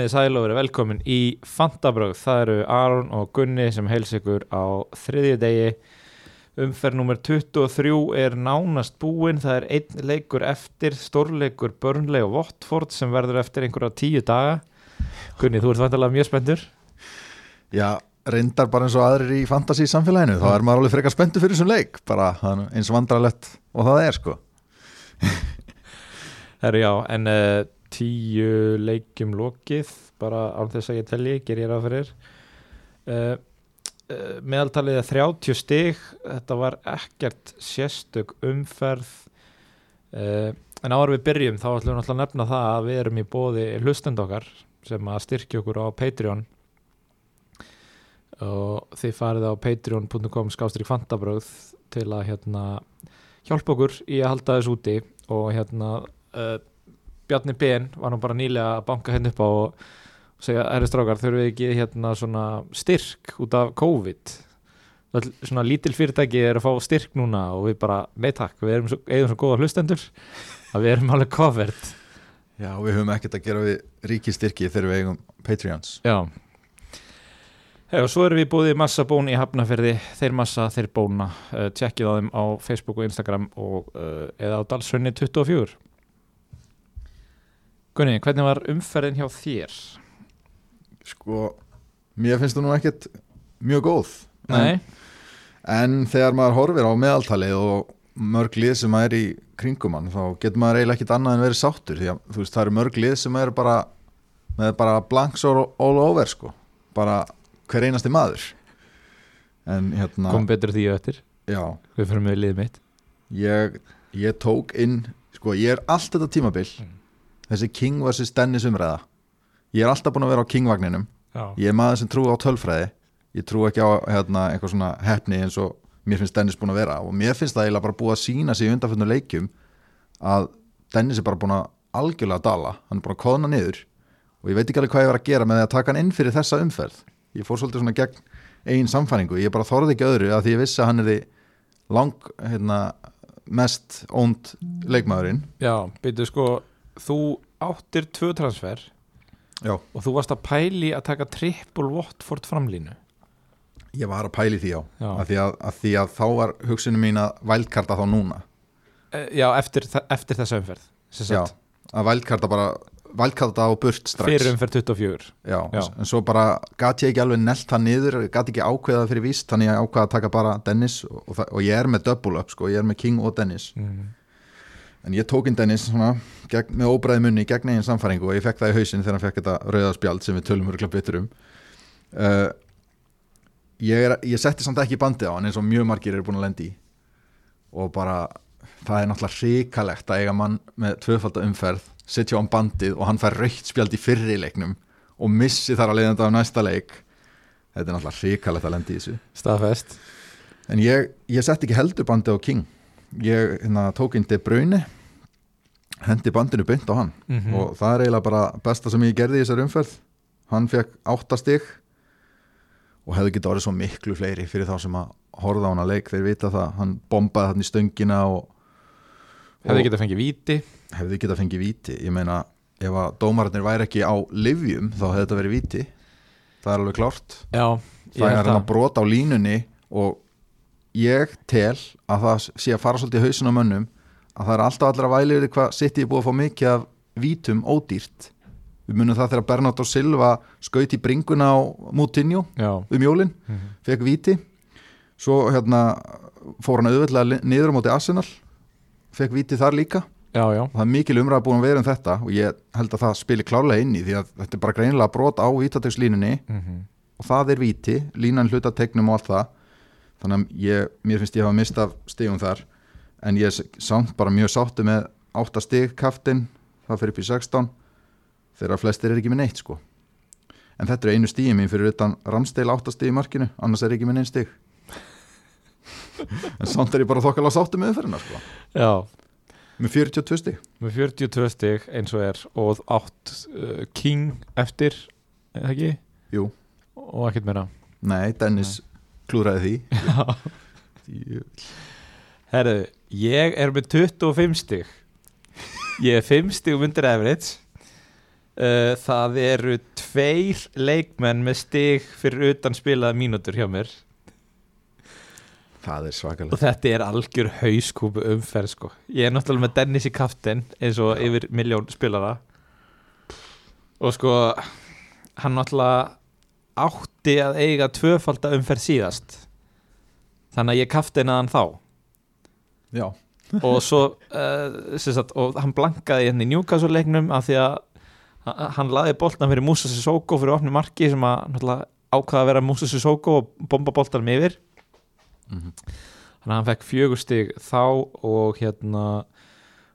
Komið þið sæl og verið velkomin í Fantabröð. Það eru Aron og Gunni sem heils ykkur á þriðju degi. Umferð nummer 23 er nánast búinn. Það er einn leikur eftir, stórleikur Burnley og Watford sem verður eftir einhverja tíu daga. Gunni, þú ert vantilega mjög spenntur. Já, reyndar bara eins og aðrir í fantasy samfélaginu, þá er maður alveg frekar spenntur fyrir þessum leik, bara eins vandrarlegt og það er sko. Herru já, en uh, tíu leikjum lokið, bara án þess að ég telji, ger ég ráð fyrir. Uh, uh, meðaltalið er 30 stig, þetta var ekkert sérstök umferð. Uh, en áður við byrjum þá ætlum við náttúrulega að nefna það að við erum í bóði hlustend okkar sem að styrkja okkur á Patreon og þið farið á patreon.com skástrík fantabröð til að hérna hjálpa okkur í að halda þess úti og hérna Bjarni Ben var nú bara nýlega að banka henni upp á og segja, herri strákar, þurfum við ekki hérna svona styrk út af COVID? Öll, svona lítil fyrirtæki er að fá styrk núna og við bara, nei takk, við erum svo, eigum svo góða hlustendur að við erum alveg covered. Já, við höfum ekkert að gera við ríkistyrki þegar við eigum Patreons. Já. Hei, og svo erum við búið massa bón í hafnaferði þeir massa, þeir bóna. Uh, tjekkið á þeim á Facebook og Instagram og, uh, eða á Dalsrönni 24 Gunni, hvernig var umferðin hjá þér? Sko, mér finnst það nú ekkert mjög góð. Nei, En, en þegar maður horfir á meðaltalið og mörg lið sem er í kringum hann, þá getur maður eiginlega ekkert annað en verið sáttur. Því að þú veist, það eru mörg lið sem er bara, með bara blanks all, all over sko. Bara hver einasti maður. En hérna, kom betur því já. við fyrir með liðið mitt ég, ég tók inn sko ég er allt þetta tímabil Mm. Þessi King vs. Dennis umræða. Ég er alltaf búin að vera á King-vagninum. Já, ég er maður sem trú á tölfræði. Ég trú ekki á hérna, eitthvað svona hefni eins og mér finnst Dennis búin að vera. Og mér finnst það eiginlega bara búið að sína sig í undanfjörnum leikjum að Dennis er bara búin að algjörlega dala. Hann er búin að kóðna niður. Og ég veit ekki alveg hvað ég var að gera með að taka hann inn fyrir þessa umferð. Ég fór svolítið svona gegn eigin samfæringu, ég bara þorði ekki öðru að því ég vissi að hann er lang hérna, mest ónd leikmaðurinn. Já byrju sko, þú áttir tvö transfer Já. og þú varst að pæli að taka triple Watford framlínu. Ég var að pæli því á að því að, að því að þá var hugsunum mín að vældkarta þá núna. Uh, Já, eftir, eftir þessa umferð Já, að vældkarta bara vældkarta á burt strax. Fyrir umferð 24 Já, Já. en svo bara gat ég ekki alveg nelt það niður, gat ekki ákveðað fyrir víst þannig ég ákveða að taka bara Dennis og, og, það- og ég er með double up, sko, ég er með King og Dennis. Mm. En ég tók inn Dennis svona, gegn, með óbræði munni gegn eigin samfæringu og ég fekk það í hausinn þegar hann fekk þetta rauðaspjald sem við tölum örgulega betur um. Uh, ég, er, ég setti samt ekki bandið á hann eins og mjög margir eru búin að lendi og bara það er náttúrulega hrikalegt að eiga mann með tvöfalda umferð setja á hann bandið og hann fær raukt spjald í fyrri leiknum og missi þar að leiðanda af næsta leik. Þetta er náttúrulega hrikalegt að lendi í þessu. Staðfest. En ég, ég sett ekki heldur bandið á King Ég hérna, tók inn De Bruyne Hendi bandinu beint á hann. Mhm. Og það er eiginlega bara besta sem ég gerði í þessar umferð. Hann fekk áttastig Og hefði getið orðið svo miklu fleiri Fyrir þá sem að horfa á hana leik. Þeir vita það, hann bombaði hann í stöngina Og, Hefði og getað fengið víti. Hefði getið fengið víti. Ég meina, ef að dómararnir væri ekki á livjum Þá hefði þetta verið víti. Það er alveg klárt. Já, það er hann að brota á línunni og ég tel að það sé að fara svolítið hausin á mönnum að það er alltaf allra væli yfir hvað sitt ég búið að fá mikið af vítum ódýrt. Við munum það þegar Bernardo Silva skaut í bringuna á Moutinho um jólin, Mhm. fekk víti. Svo hérna fór hann auðvitað niður á móti Arsenal fekk víti þar líka. Já, já. Það er mikil umræða búin að vera um þetta og ég held að það spili klárlega inn í því að þetta er bara greinilega brot á vítatökslínunni mm og það er víti, línan hlutategnum og allt það þannig að ég, mér finnst ég hafa mistað stigum þar en ég er samt bara mjög sáttu með 8 stig kaftin, það fyrir upp í 16 þegar flestir er ekki með neitt sko. En þetta er einu stíði mín fyrir utan ramstil 8 stig í markinu annars er ekki með neitt stig. En samt er ég bara þokkala sáttu með umferðina sko. Já, með 42 stig. Með 42 stig eins og er og átt uh, King eftir eða ekki? Jú. Og ekkert meira. Nei, Dennis klúraði því. Já. Herru, ég er með 25 stig. Ég er 5 stig undir average. Uh, það eru tveir leikmenn með stig fyrir utan spilaða mínútur hjá mér. Það er og svakalega þetta er algjör hauskúpu umferð sko. ég er náttúrulega með Dennis í kaftin eins og yfir miljón spilara. Og sko hann náttúrulega átti að eiga tvöfalda umferð síðast. Þannig að ég kaftin að hann þá. Já, og svo uh, sagt, og hann blankaði hérna í Newcastle leiknum af því að ha- hann laði boltan fyrir Musa Sissoko fyrir opni marki sem að ákvaða að vera Musa Sissoko og bomba boltanum yfir. Mhm. þannig að hann fekk fjögur stig þá og hérna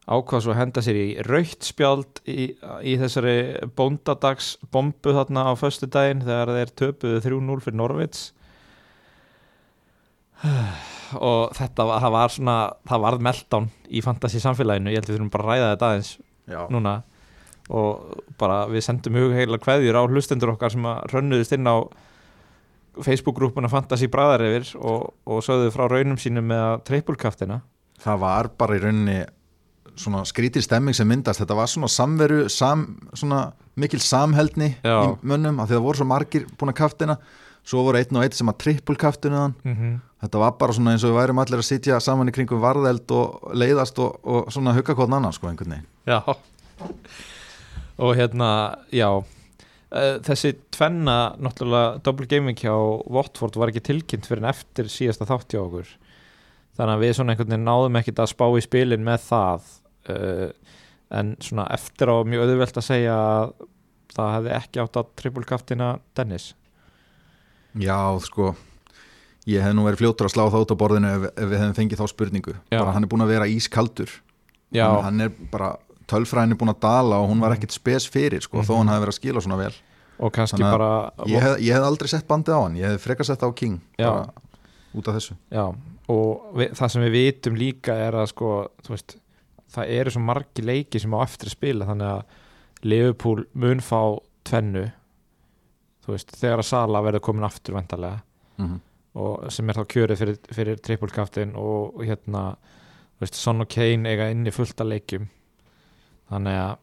ákvað svo að henda sér í raukt spjald í, í þessari bóndadags bombu þarna á föstu daginn þegar þeir töpuðu 3-0 fyrir Norvits og þetta var, var svona það varð meltdown í fantasy samfélaginu. Ég held við þurfum bara að ræða þetta aðeins já. núna. Og bara við sendum hugheila kveðjur á hlustendur okkar sem að rönnuðist inn á Facebook-grúpuna Fantasy Bræðar yfir og, og sögðu frá raunum sínum með trippulkaftina það var bara í rauninni svona skrítir stemming sem myndast. Þetta var svona samveru, sam, svona mikil samheldni Já. í mönnum af því það voru svo margir búin að kaftina svo voru einn og einn sem að trippul kaftinu mm -hmm. þetta var bara svona eins og við værum allir að sitja saman í kringum varðeld og leiðast og, og svona hugga hvort annan sko einhvern veginn. Já. Og hérna, já. Þessi tvenna náttúrulega double gaming hjá Watford var ekki tilkynnt fyrir en eftir síðasta þátt hjá okkur. Þannig að við svona einhvern veginn náðum ekkert að spá í spilin með það en svona eftir á mjög auðvelt að segja að það hefði ekki átt að trippulkaftina Dennis. Já, sko ég hef nú verið fljótur að slá það út á borðinu ef, ef við hefum fengið þá spurningu. Já. bara hann er búin að vera ískaldur. Já, hann, er bara, tölfræðin er búin að dala og hún var ekkit spes fyrir sko, þó hann hafi verið að skila svona vel. Bara ég hef, ég hef aldrei sett bandið á hann, ég hef frekar sett á King bara út af þessu. Já, og við, það sem við vitum líka er að sko, þú veist það eru svo margi leiki sem á eftir að spila þannig að Liverpool mun fá tvennu veist, þegar að Sala verður komin aftur vendarlega mm og sem er þá kjörið fyrir, fyrir trippulkaftin og hérna þú veist, Son og Kane eiga inni fullt að leikjum. Þannig að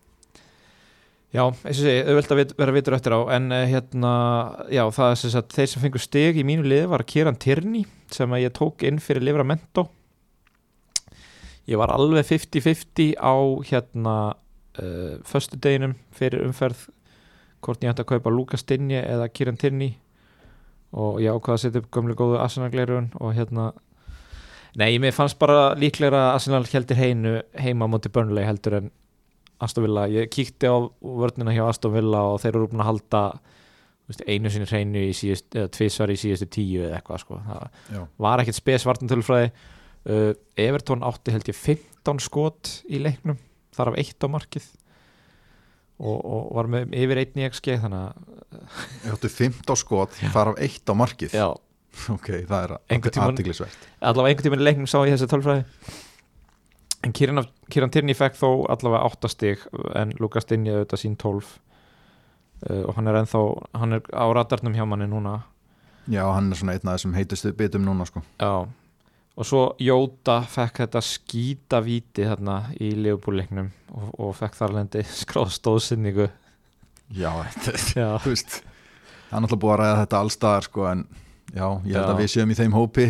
já, eins og segi, auðvelt að vit, vera vitur eftir á en eh, hérna, já, það er sem sagt þeir sem fengur steg í mínu liði var Kieran Tierney sem að ég tók inn fyrir Livramento ég var alveg 50-50 á hérna uh, föstu deginum fyrir umferð hvort ég ætti að kaupa Lukas Dinje eða Kieran Tierney og ég ákvaða að setja upp gömlu góðu Arsenal-gleirun og hérna nei, mér fannst bara líklega að Arsenal heldur heinu heima á móti Burnley heldur en Aston Villa, ég kíkti á vörnina hjá Aston Villa og þeir eru búin að halda veist, einu sinni hreinu í síðust eða tvisvar í síðustu tíu eða eitthvað sko. það Já. var ekkert spes vartantölfræði uh, Everton átti held ég 15 skot í leiknum þar af eitt á markið. Og, og var með yfir einn í XG þannig að Ég áttu 15 skot, fara af eitt á markið. Já, Ok, það er aðtiklisvert allavega einhvern tímann í leiknum sá ég þessi tölfræði. En Kieran Tierney fekk þó allavega 8 stig en Lukas Dinje auðvitað sín 12 uh, og hann er ennþá hann er á radarnum hjá manni núna. Já, hann er svona einn af þessum heitustu bitum núna sko. Já og svo Jóta fekk þetta skýta víti þarna í Leopold-leiknum og, og fekk þar lendi skráð stóðsynningu Já, þetta já, þú veist það er náttúrulega búið að ræða þetta allstaðar sko, en já, ég held Já. að við séum í þeim hópi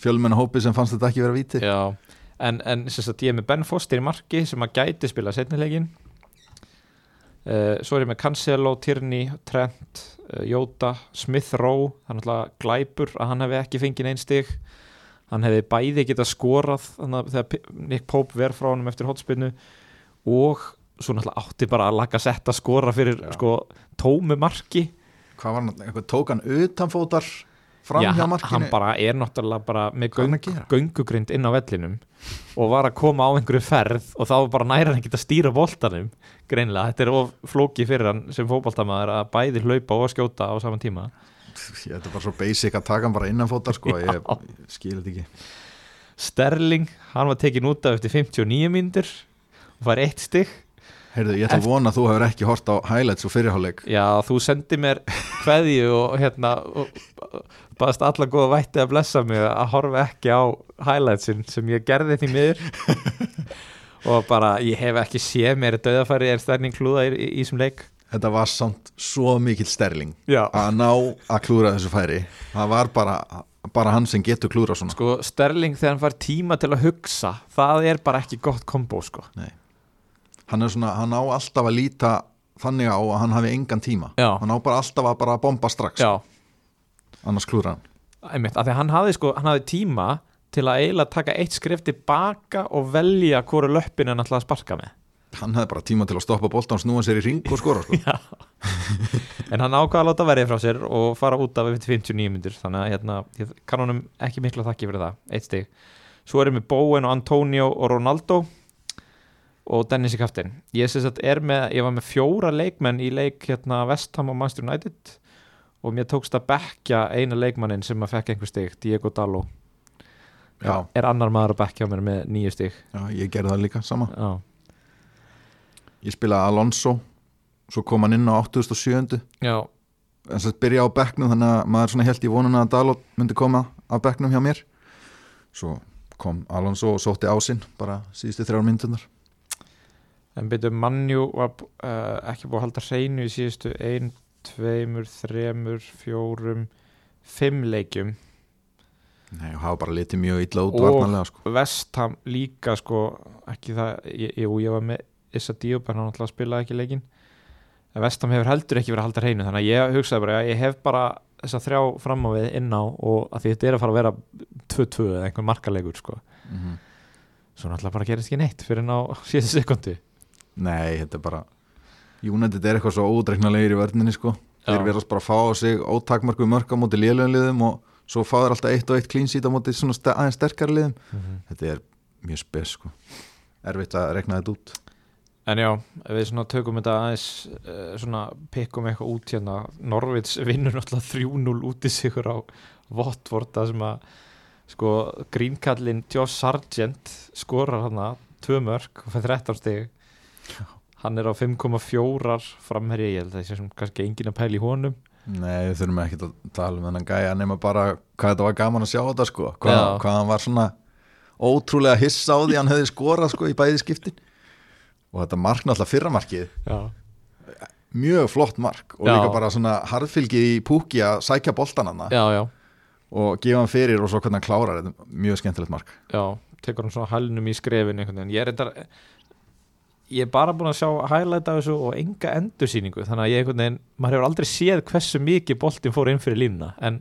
fjölmenna hópi sem fannst þetta ekki vera víti. Já en, en sagt, ég er með Ben Foster í marki sem að gæti spila setnilegin uh, svo er ég með Cancelo, Tierney, Trent uh, Jóta, Smith Rowe það er náttúrulega glæpur að hann hefði ekki fengið einn stig hann hefði bæði getað skorað þannig að Nick Pope verð frá honum eftir hotspinnu og svo náttúrulega átti bara að laga sett að skora fyrir sko tómu marki. Hvað var hann, eitthvað tók hann utanfótar fram Já, hjá hann- markinu? hann bara er náttúrulega bara með hann göng, göngugrind inn á vellinum og var að koma á einhverju ferð og þá bara næra hann að stýra boltanum. Greinlega, þetta er flóki fyrir hann sem fótboltamaður að bæði hlaupa og skjóta á saman tíma þetta er bara svo basic að taka hann bara innanfótar sko, ég, Já. ég skil þetta ekki. Sterling, hann var tekin út af eftir 59 mínútur. Og var eitt stygg Heyrðu, ég ætla að vona að þú hefur ekki hort á highlights og fyrirháleik Já, þú sendi mér kveðju og hérna og baðast alla góða vætti að blessa mig að horfa ekki á highlightsin sem ég gerði því miður. Og bara ég hef ekki séð mér döðafæri en stærning klúða í þessum leik Þetta var samt svo mikill sterling Já. að ná að klúra þessu færi. Það var bara, bara hann sem getur klúra svona. Sko Sterling þegar hann fær tíma til að hugsa það er bara ekki gott kombo sko. Hann er svona, hann á alltaf að líta þannig á að hann hafi engan tíma. Já. hann á bara alltaf að bara bomba strax. Já, annars klúra hann. Einmitt, af því að hann hafði sko hann hafði tíma til að eiginlega taka eitt skrif tilbaka og velja hvori löppin hann ætlaði að sparka með hann hefði bara tíma til að stoppa boltan snúa sér í ring og skora sko. En hann ákvaða að láta verið frá sér og fara út af eftir 59 myndur þannig að hérna, ég kann honum ekki miklu að þakki fyrir það, eitt stig. Svo erum við Bowen og Antonio og Ronaldo og Dennis í kaftin Ég, er ég var með fjóra leikmenn í leik hérna Vestham og Manchester United og mér tókst að bekkja eina leikmannin sem að fekk einhver stig, Diego Dallo já, er annar maður að bekkja á mér með nýju stig. Já, ég gerði það líka sama. Já, ég spilaði Alonso svo kom hann inn á 87. já, en að byrja á bekknum þannig að maður svona held í vonuna að Dalot myndi koma á bekknum hjá mér svo kom Alonso og sótti ásinn bara síðustu þrjár myndunar En byrju mannjú var uh, ekki búið að halda hreinu í síðustu ein, tveimur, þremur, fjórum, fimm leikjum Nei, og hafa bara litið mjög illa út Og- sko. Vestham líka sko ekki það, ég, jú, ég var með Issa Diop en hann alltaf spilaði ekki leikin en Vestham hefur heldur ekki verið að halda hreinu þannig að ég hugsaði bara, já, ég hef bara þessa þrjá fram á við inn á og að því þetta er að fara að vera 2-2 eða einhver markalegur sko mm -hmm. svo náttúrulega bara gerist ekki neitt fyrir en á síðustu sekundi Nei, þetta er bara United er eitthvað svo ódreiknarlegir í vörninni sko. þeir verðast bara að fá á sig ótakmarku mörg á móti lélugum liðum og svo fá þeir alltaf eitt og eitt sheet á móti aðeins sterkari liðum Mhm. þetta er mjög spes sko. erfitt að rekna þetta út En já, við svona tökum þetta aðeins uh, svona pikkum eitthvað út hérna. Norvits vinnur náttúrulega 3-0 út í sigur á Watford það sem að sko grínkallin Josh Sargent skorar hana tvö mörg og fyrir 13 stig. Hann er á 5,4 framherji, ég held að það sé sem kannski engin að pæla í honum. Nei, við þurfum ekki að tala um þennan gæja nema bara hvað þetta var gaman að sjá þetta sko. hvað, hvað hann var svona ótrúlega hissa á því að hann hefði skorað sko, í bæði skiptin og þetta mark náttúrulega fyrramarkið Já, mjög flott mark. Og Já. líka bara svona harðfylgi í púki að sækja boltan hana já, já, og gefa hann fyrir og svo hvernig hann klárar. Þetta mjög skemmtilegt mark. Já tekur hann svona hælnum í skrefin ég er þetta ég er bara búin að sjá highlight af þessu og enga endursýningu. Þannig að ég einhvern veginn, maður hefur aldrei séð hversu mikið boltinn fór inn fyrir línuna en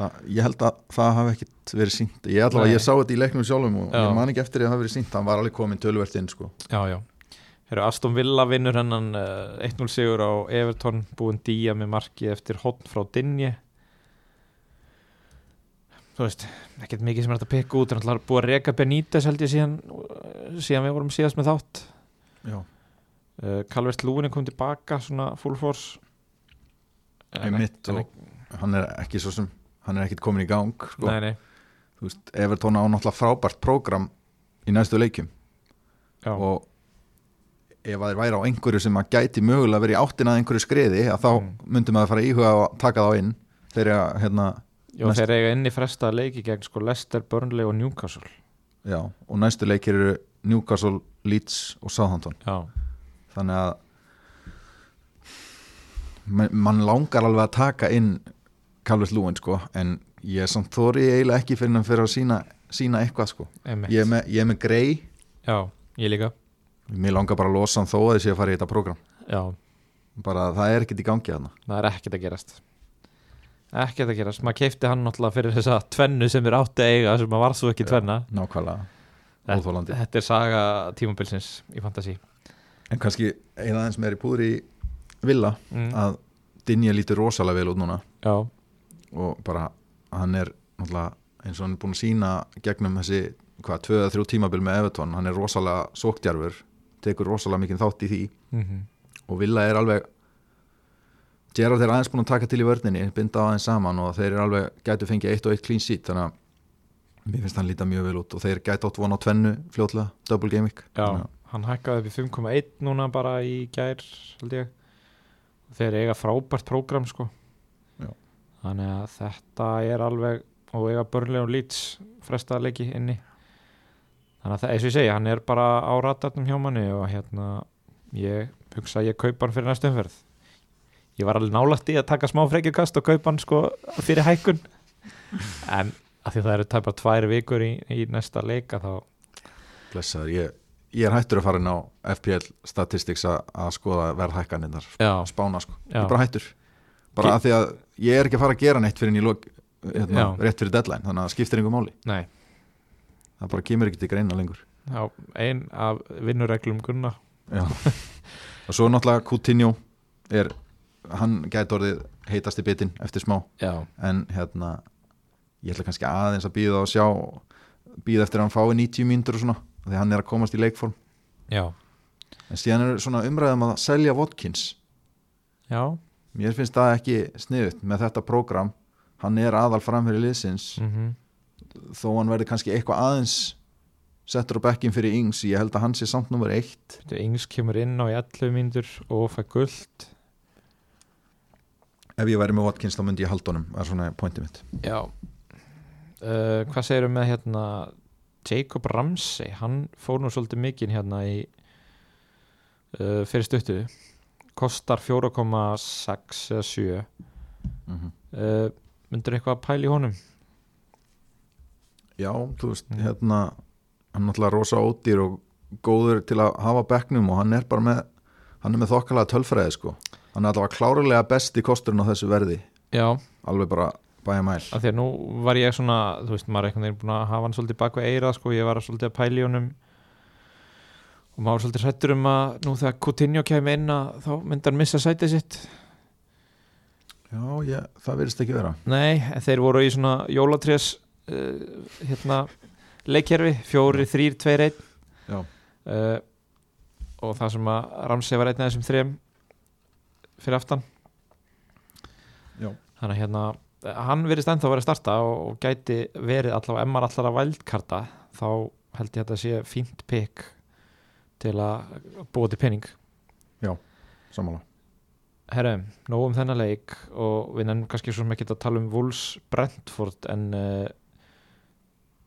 það, ég held að það hafi ekkit verið sínt ég Nei. ég sá þetta í leiknum sjálfum og Já. ég man ekki eftir að það hafi verið sínt hann var alveg komin tölvert inn sko. já, já Heru, Aston Villa vinnur hennan uh, 1-0 sigur á Everton búin Día með marki eftir hotn frá Dinje þú veist ekkert mikið sem er að pikka út en alltaf búið að reka Benítez held ég síðan uh, síðan við vorum síðast með þátt. Já. uh, Calvert Lúin kom tilbaka svona full force. En Einmitt ekki- og hann er ekki svo sem hann er ekkit komin í gang sko. nei, nei, Þú veist, Evertón á náttúrulega frábært prógram í næstu leikjum. Já, og ef að þeir væri á einhverju sem að gæti mögulega verið í áttina að einhverju skriði að þá Mm. myndum að fara að íhuga að taka þá inn. Þegar hérna, já næst- þeir eiga inni fresta leiki gegn sko Leicester, Burnley og Newcastle. Já, og næstu leikir eru Newcastle, Leeds og Southampton. Já, þannig að man, mann langar alveg að taka inn Calvert Lúin sko en ég er samt þóri eiginlega ekki fyrir hann fyrir að sína, sína eitthvað sko. Einmitt. Ég er með, ég er með grei já, ég líka mér langar bara að losa hann þó að þessi að fara í þetta program já, bara það er ekkert í gangi þarna. Það er ekkert að gerast. Ekkert að gerast, maður keipti hann náttúrulega fyrir þessa tvennu sem er átti að eiga sem að var svo ekki tvenna. nákvæmlega, óþólandi þetta er saga tímabilsins í fantasi en kannski eina aðeins með er í púður í villa mm. að Dinja lítur rosalega vel út núna. Já, og bara hann er náttúrulega eins og hann er búin að sína gegnum þessi hvað, tvö eða þrjú tímabil með Evertón hann er rosalega sóktjarfur tekur rosalega mikið þátt í því. Mm og Villa er alveg Gerard er aðeins búin að taka til í vörninni binda aðeins saman og þeir eru alveg gætu fengið eitt og eitt clean sheet þannig að mér finnst hann líta mjög vel út og þeir gætu átt von á tvennu fljótlega, double game week. Já, hann hækkaði í 5,1 núna bara í gær þeir eiga frábært prógram sko. Já. þannig að þetta er alveg og eiga börnlega og lýts frestaða leiki inni þannig að það, eins og ég segi, hann er bara á ratarnum hjá manni og hérna ég hugsa að ég kaupa hann fyrir næstu umferð. Ég var alveg nálægt í að taka smá frekjukast og kaupa hann sko fyrir hækkun. En að því það eru tæpar tvær vikur í, í næsta leika þá blessaður, ég, ég er hættur að fara inn á FPL Statistics a- að skoða verðhækkaninnar já, spána sko, Já. ég er bara hættur. Bara Ge- að því að ég er ekki að fara að gera neitt fyrir en ég lok, hérna, rétt fyrir deadline þannig að skiptir einhver máli, nei það bara kemur ekki til greina lengur. Já, ein af vinnureglum Gunna. Já. og svo náttúrulega Coutinho er, hann gæti orðið heitast í bitin eftir smá. Já, en hérna ég ætla kannski aðeins að býða og sjá býða eftir að hann fái 90 mínútur og svona því hann er að komast í leikform. Já, en síðan er svona umræðum að selja Watkins. Já. Mér finnst það ekki sniðut með þetta prógram. Hann er aðal framfyrir liðsins. Mm þó hann verði kannski eitthvað aðeins settur á bekkin fyrir Ings ég held að hann sé samt nummer eitt. Yngs kemur inn á í 11 mínútur og fæ guld ef ég væri með Watkins þá myndi ég halda honum. Er svona pointið mitt. Já. Uh, Hvað segirðu með hérna Jacob Ramsey, hann fór nú svolítið mikinn hérna í uh, fyrir stuttu. Kostar 4,6 eða 7 mm -hmm. uh, myndur eitthvað að pæla í honum já, þú veist, Mm. hérna hann er náttúrulega rosa ódýr og góður til að hafa bekknum og hann er bara með hann er með þokkalega tölfræði sko. Hann er allavega klárlega besti kosturinn á þessu verði. Já, alveg bara bæja mæl. Af því að nú var ég svona þú veist, maður er einhvern veginn búin að hafa hann svolítið bak við eira sko, ég var svolítið að pæla í honum. Og maður svolítið hrættur um að nú þegar Coutinho kemur inn að þá myndi hann missa sætið sitt. Já, ég, það verðist ekki vera. Nei, þeir voru í svona jólatrés uh, hérna leikkerfi, fjóri, þrýr, tveir, einn. Já, uh, og það sem að Ramsey var einn af þessum þrem fyrir aftan. Já. þannig að hérna hann verðist ennþá að vera að starta og, og gæti verið allavega, allar að vældkarta þá held ég að þetta sé fínt pikk til að búa til penning sammála. Herru, nóg um þennan leik og við nefnum kannski svo sem ekki að tala um Wolves Brentford en uh,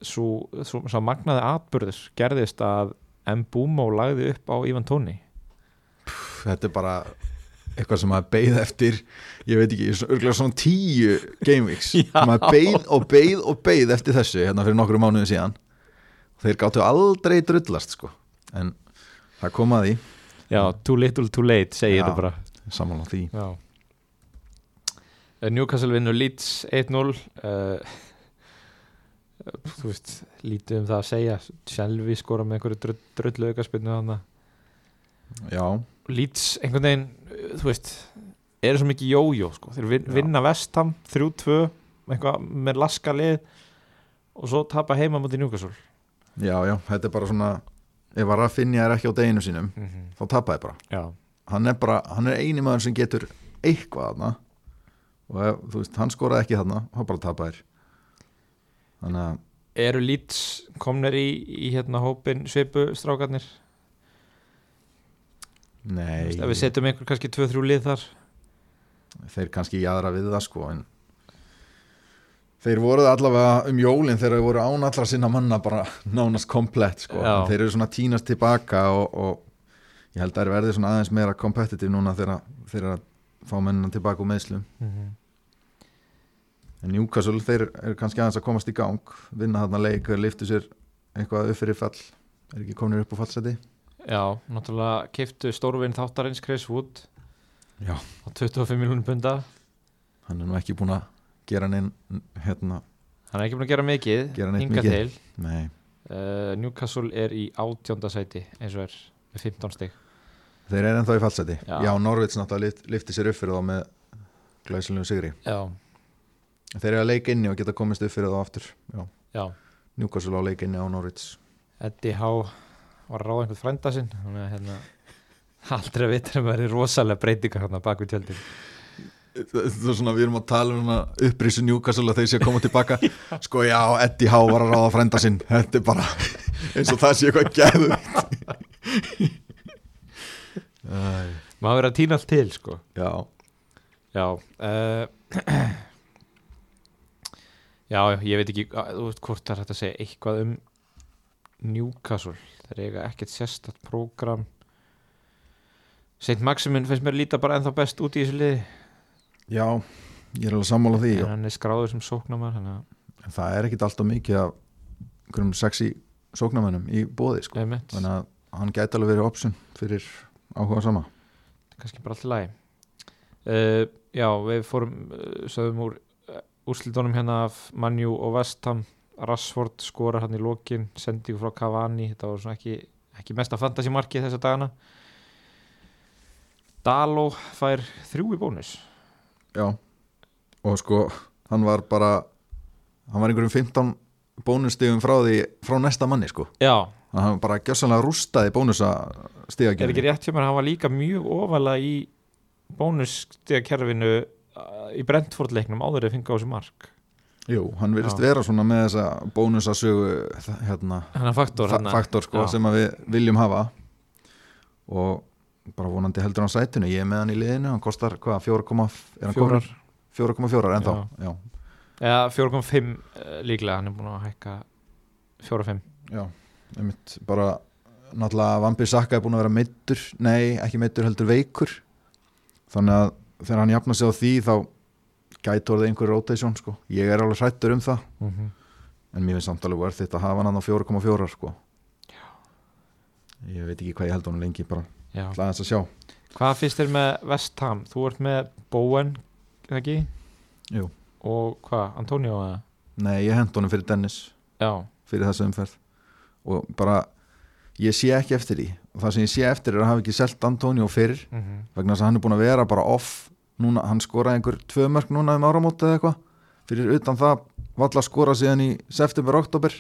svo, magnaði atbyrður gerðist að Mbúmo lagði upp á Ivan Tóni. Þetta er bara eitthvað sem maður beið eftir ég veit ekki, örugglega svona tíu game weeks, Já. maður beið og beið og beið eftir þessu hérna fyrir nokkru mánuðin síðan. Þeir gáttu aldrei drullast sko, en það kom að því. Já, too little too late segir þetta bara. sammála því. Já. Newcastle vinnur Leeds 1-0 uh, þú veist lítið um það að segja. Shelby skora með einhverju drull, drullu aukaspinnu þannig já, Leeds einhvern veginn, þú veist eru svo mikið jójó sko. þeir vin, vinna Vestham 3-2 eitthvað með laska lið og svo tapa heima mútið Newcastle. Já, já, þetta er bara svona ef að Rafinha er ekki á deginu sínum mm -hmm. þá tapaði bara, Já, hann er bara hann er eini maður sem getur eitthvað þarna. Og ef, þú veist, hann skoraði ekki þarna þá bara tapaðir þannig að eru Leeds komnir í, í hérna hópin svipu strákarnir? Þú nei, veist, ef við setjum einhver kannski 2-3 lið þar. Þeir kannski jáðra við það sko en þeir voruð allavega um jólin þegar þeir voru án allra sinna manna bara nánast komplett sko. Þeir eru svona tínast tilbaka og, og ég held að þeir verði svona aðeins meira kompetitiv núna þegar þeir eru að fá mennina tilbaka úr meðslum en Newcastle þeir eru kannski aðeins að komast í gang vinna þarna leik, þeir liftu sér eitthvað upp fyrir fall. Er ekki kominir upp á fallseti. Já, náttúrulega kiftu stórvinn þáttarins Chris Wood. Já. á 25 miljónum punda. Hann er nú ekki búin að gera neinn hérna, hann er ekki búin að gera mikið mikið. til. Uh, Newcastle er í átjónda sæti eins og er með 15 stig. Þeir eru ennþá í fallseti. Já. Já, Norvits náttúrulega lift, lifti sér upp fyrir þá með glæsilegu sigri. Já, Þeir eru að leika inni og geta komist upp fyrir þá aftur Já, já. Newcastle á leika inni á Norvits Eddie Howe var að ráða einhvern frænda sinn þannig að hérna aldrei að vita um að verði rosalega breytingar hérna bak við tjöldin. Það er svona, við erum að tala um upprísu Newcastle og þeir sé að koma tilbaka. Sko já, Eddie Howe var að ráða frænda sinn. Þetta er bara eins og það sé eitthvað gæðu maður verið að týna allt til sko. Já, Já uh, Já, ég veit ekki hvort það er hægt að segja eitthvað um Newcastle. Þeir eiga ekkert sérstætt prógram. St. Maximin finnst mér líta bara ennþá best út í þessu liði. Já, ég er alveg sammála því en hann er skráður sem að en það er ekkit alltaf mikið af einhverjum sexy sóknarmönnum í bóði sko. þannig að hann gæti alveg verið option fyrir áhuga sama. Kannski bara allt í lagi. Uh, Já, við fórum uh, sögum úr úrslitunum hérna af Manju og Vestham Rashford skorar hann í lokin sendingu frá Cavani. Þetta var svona ekki, ekki mesta fantasímarkið þessa dagana. Daló fær þrjú í bónus. Já, og sko hann var bara hann var einhverjum 15 bónusstigum frá því frá næsta manni sko. Já, hann bara gjössanlega rústaði bónusa er ekki rétt hjá mér hann var líka mjög ofalega í bónusstigakerfinu uh, í Brentford leiknum áður að fengi á þessu mark. Jú, hann virðist Já. vera svona með þessa bónusasögu hérna, faktor, fa faktor sko, Já. sem við viljum hafa. Og bara vonandi heldur hann sætinu. Ég er með hann í liðinu, hann kostar hvað, 4,4 er hann fjórar. 4,4 ennþá já. eða 4,5 uh, líklega. Hann er búin að hækka 4,5 Já, einmitt. Bara náttúrulega Vampi Sakka er búin að vera meittur nei, ekki meittur heldur veikur. Þannig að þegar hann jafna sig á því þá gæti orðið einhver rotation sko. ég er alveg hrættur um það. Mm -hmm. en mér finnst samt alveg verð þetta að hafa hann á 4,4 sko. ég veit ekki hvað ég held honum lengi bara aðeins að sjá. Hvað finnst þér með West Ham? Þú ert með Bowen eða ekki? Jú. og hvað, Antonio nei, ég hend honum fyrir Dennis. Já, fyrir þessu umferð. Og bara ég sé ekki eftir því. Og það sem ég sé eftir er að hafa ekki selt Antonio fyrir mm -hmm. vegna þess að hann er búin að vera bara off núna, hann skoraði einhver tvö mörg núna um áramóti eða eitthvað. Fyrir utan það valla skora síðan í september, oktober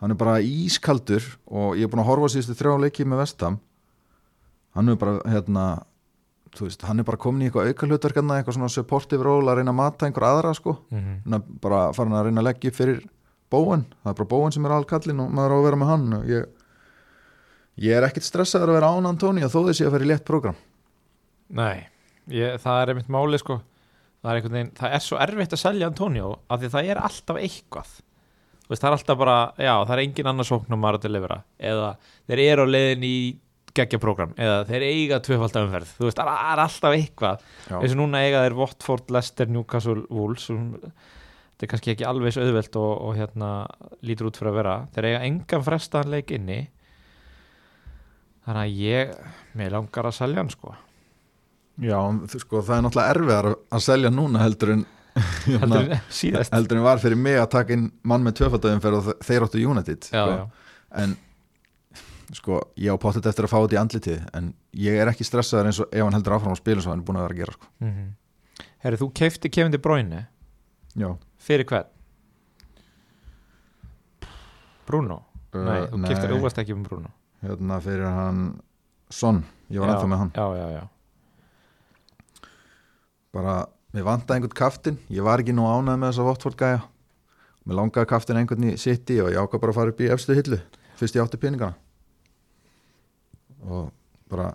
hann er bara ískaldur og ég er búin að horfa síðustu þrjá leiki með Vestam hann er bara hérna þú veist, hann er bara komin í eitthvað auka hlutverkarna eitthvað svona supportive role að reyna að mata einhver aðra sko, hann er bara farin að reyna að leggja fyrir bóen, það er bara bóen sem er alkallin og maður á að vera með hann. Og ég, ég er ekkit stressaður að vera án Antonio þó þessi að vera í létt program nei, ég, það er einmitt máli sko. Það er, veginn, það er svo erfitt að selja Antonio af því það er alltaf eitthvað. Veist, það er alltaf bara, já, það er engin annar sóknum að delivera eða þeir eru á leiðin í geggjaprogram eða þeir eiga tvöfaldafumferð, þú veist, það er- alltaf eitthvað. Eins og núna eiga þeir Watford, Leicester, Newcastle, Wolves þetta er kannski ekki alveg svo auðvelt og, og hérna lítur út fyrir að vera. Þeir eiga engan frestaðan leik inni. Þannig að ég mér langar að selja hann sko Já, sko, það er náttúrulega erfiðar að- að selja núna heldur en heldur síðast heldur en var fyrir mig að taka inn mann með tvöfaldauðumferð og þe- þeir áttu United já, sko. já. en sko, ég á pottet eftir að fá þetta í andlitið en ég er ekki stressaður eins og ef hann heldur áfram að spila svo hann er búin að vera að gera sko. Mm Herri, þú keifti Bruyne Já, fyrir hvern? Bruno? Uh, nei, þú keiftir óvast ekki um Bruno hérna fyrir hann Son, ég var ennþá með hann Já, já, já bara, mér vantaði einhvern kaftin ég var ekki nú ánæð með þessa Watford gæja. Mér langaði kaftin einhvern í City og ég ákvað bara að fara upp í efstu hillu. Fyrst ég átti peningana. Og bara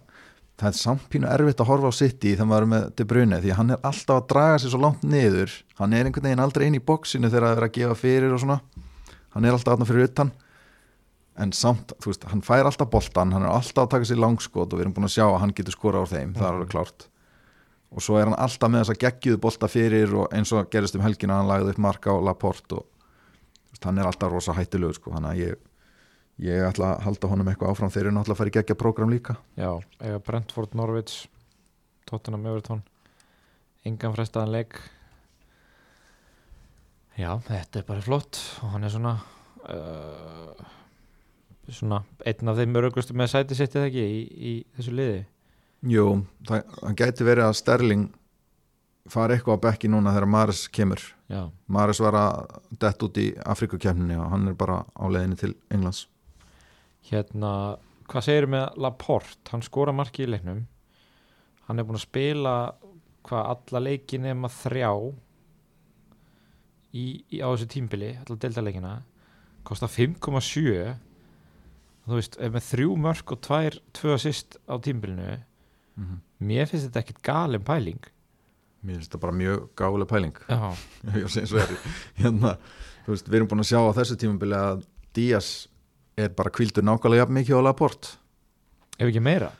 það er samt pínu erfitt að horfa á City þegar maður er með De Bruyne því hann er alltaf að draga sér svo langt niður. Hann er einhvern veginn aldrei inn í bóksinu þegar það er að gefa fyrir og svona. Hann er alltaf aðna fyrir utan. En samt, þú veist, hann fær alltaf boltan hann er alltaf að taka sér langskot og við erum búin að sjá að hann getur skora á þeim, það er alveg klárt og svo er hann alltaf með þess að geggjuðu bolta fyrir og eins og gerist um helgina hann lagði upp marka á Laporte og hann er alltaf rosa hættilegur sko, hann að ég ég ætla að halda honum eitthvað áfram þeir eru náttúrulega að fara í geggja prógram líka. Já, eiga Brentford, Norwich Tottenham, Everton. Engan frestaðan leik. Já, þetta er bara flott. Og hann er svona uh, svona einn af þeim örgustu með sæti sitt eða ekki í, í þessu liði Jú, það, það gæti verið að Sterling fara eitthvað á bekki núna þegar Maris kemur. Já, Maris var að dett út í Afrikukefninni og hann er bara á leiðinni til Englands. Hérna hvað segir með Laporte, hann skora marki í leiknum. Hann er búin að spila hvað alla leiki nema þrjá í, í, á þessu tímbili alla deltaleikina kostar 5,7 þú veist, ef með þrjú mörk og tvær tvö assist á tímbilinu mm -hmm. mér finnst þetta ekkit galin pæling. Mér finnst það bara mjög gálega pæling. Og hérna, veist, við erum búin að sjá á þessu tímabili að Díaz er bara kvildur nákvæmlega mikið á Laporte. Ef ekki meira.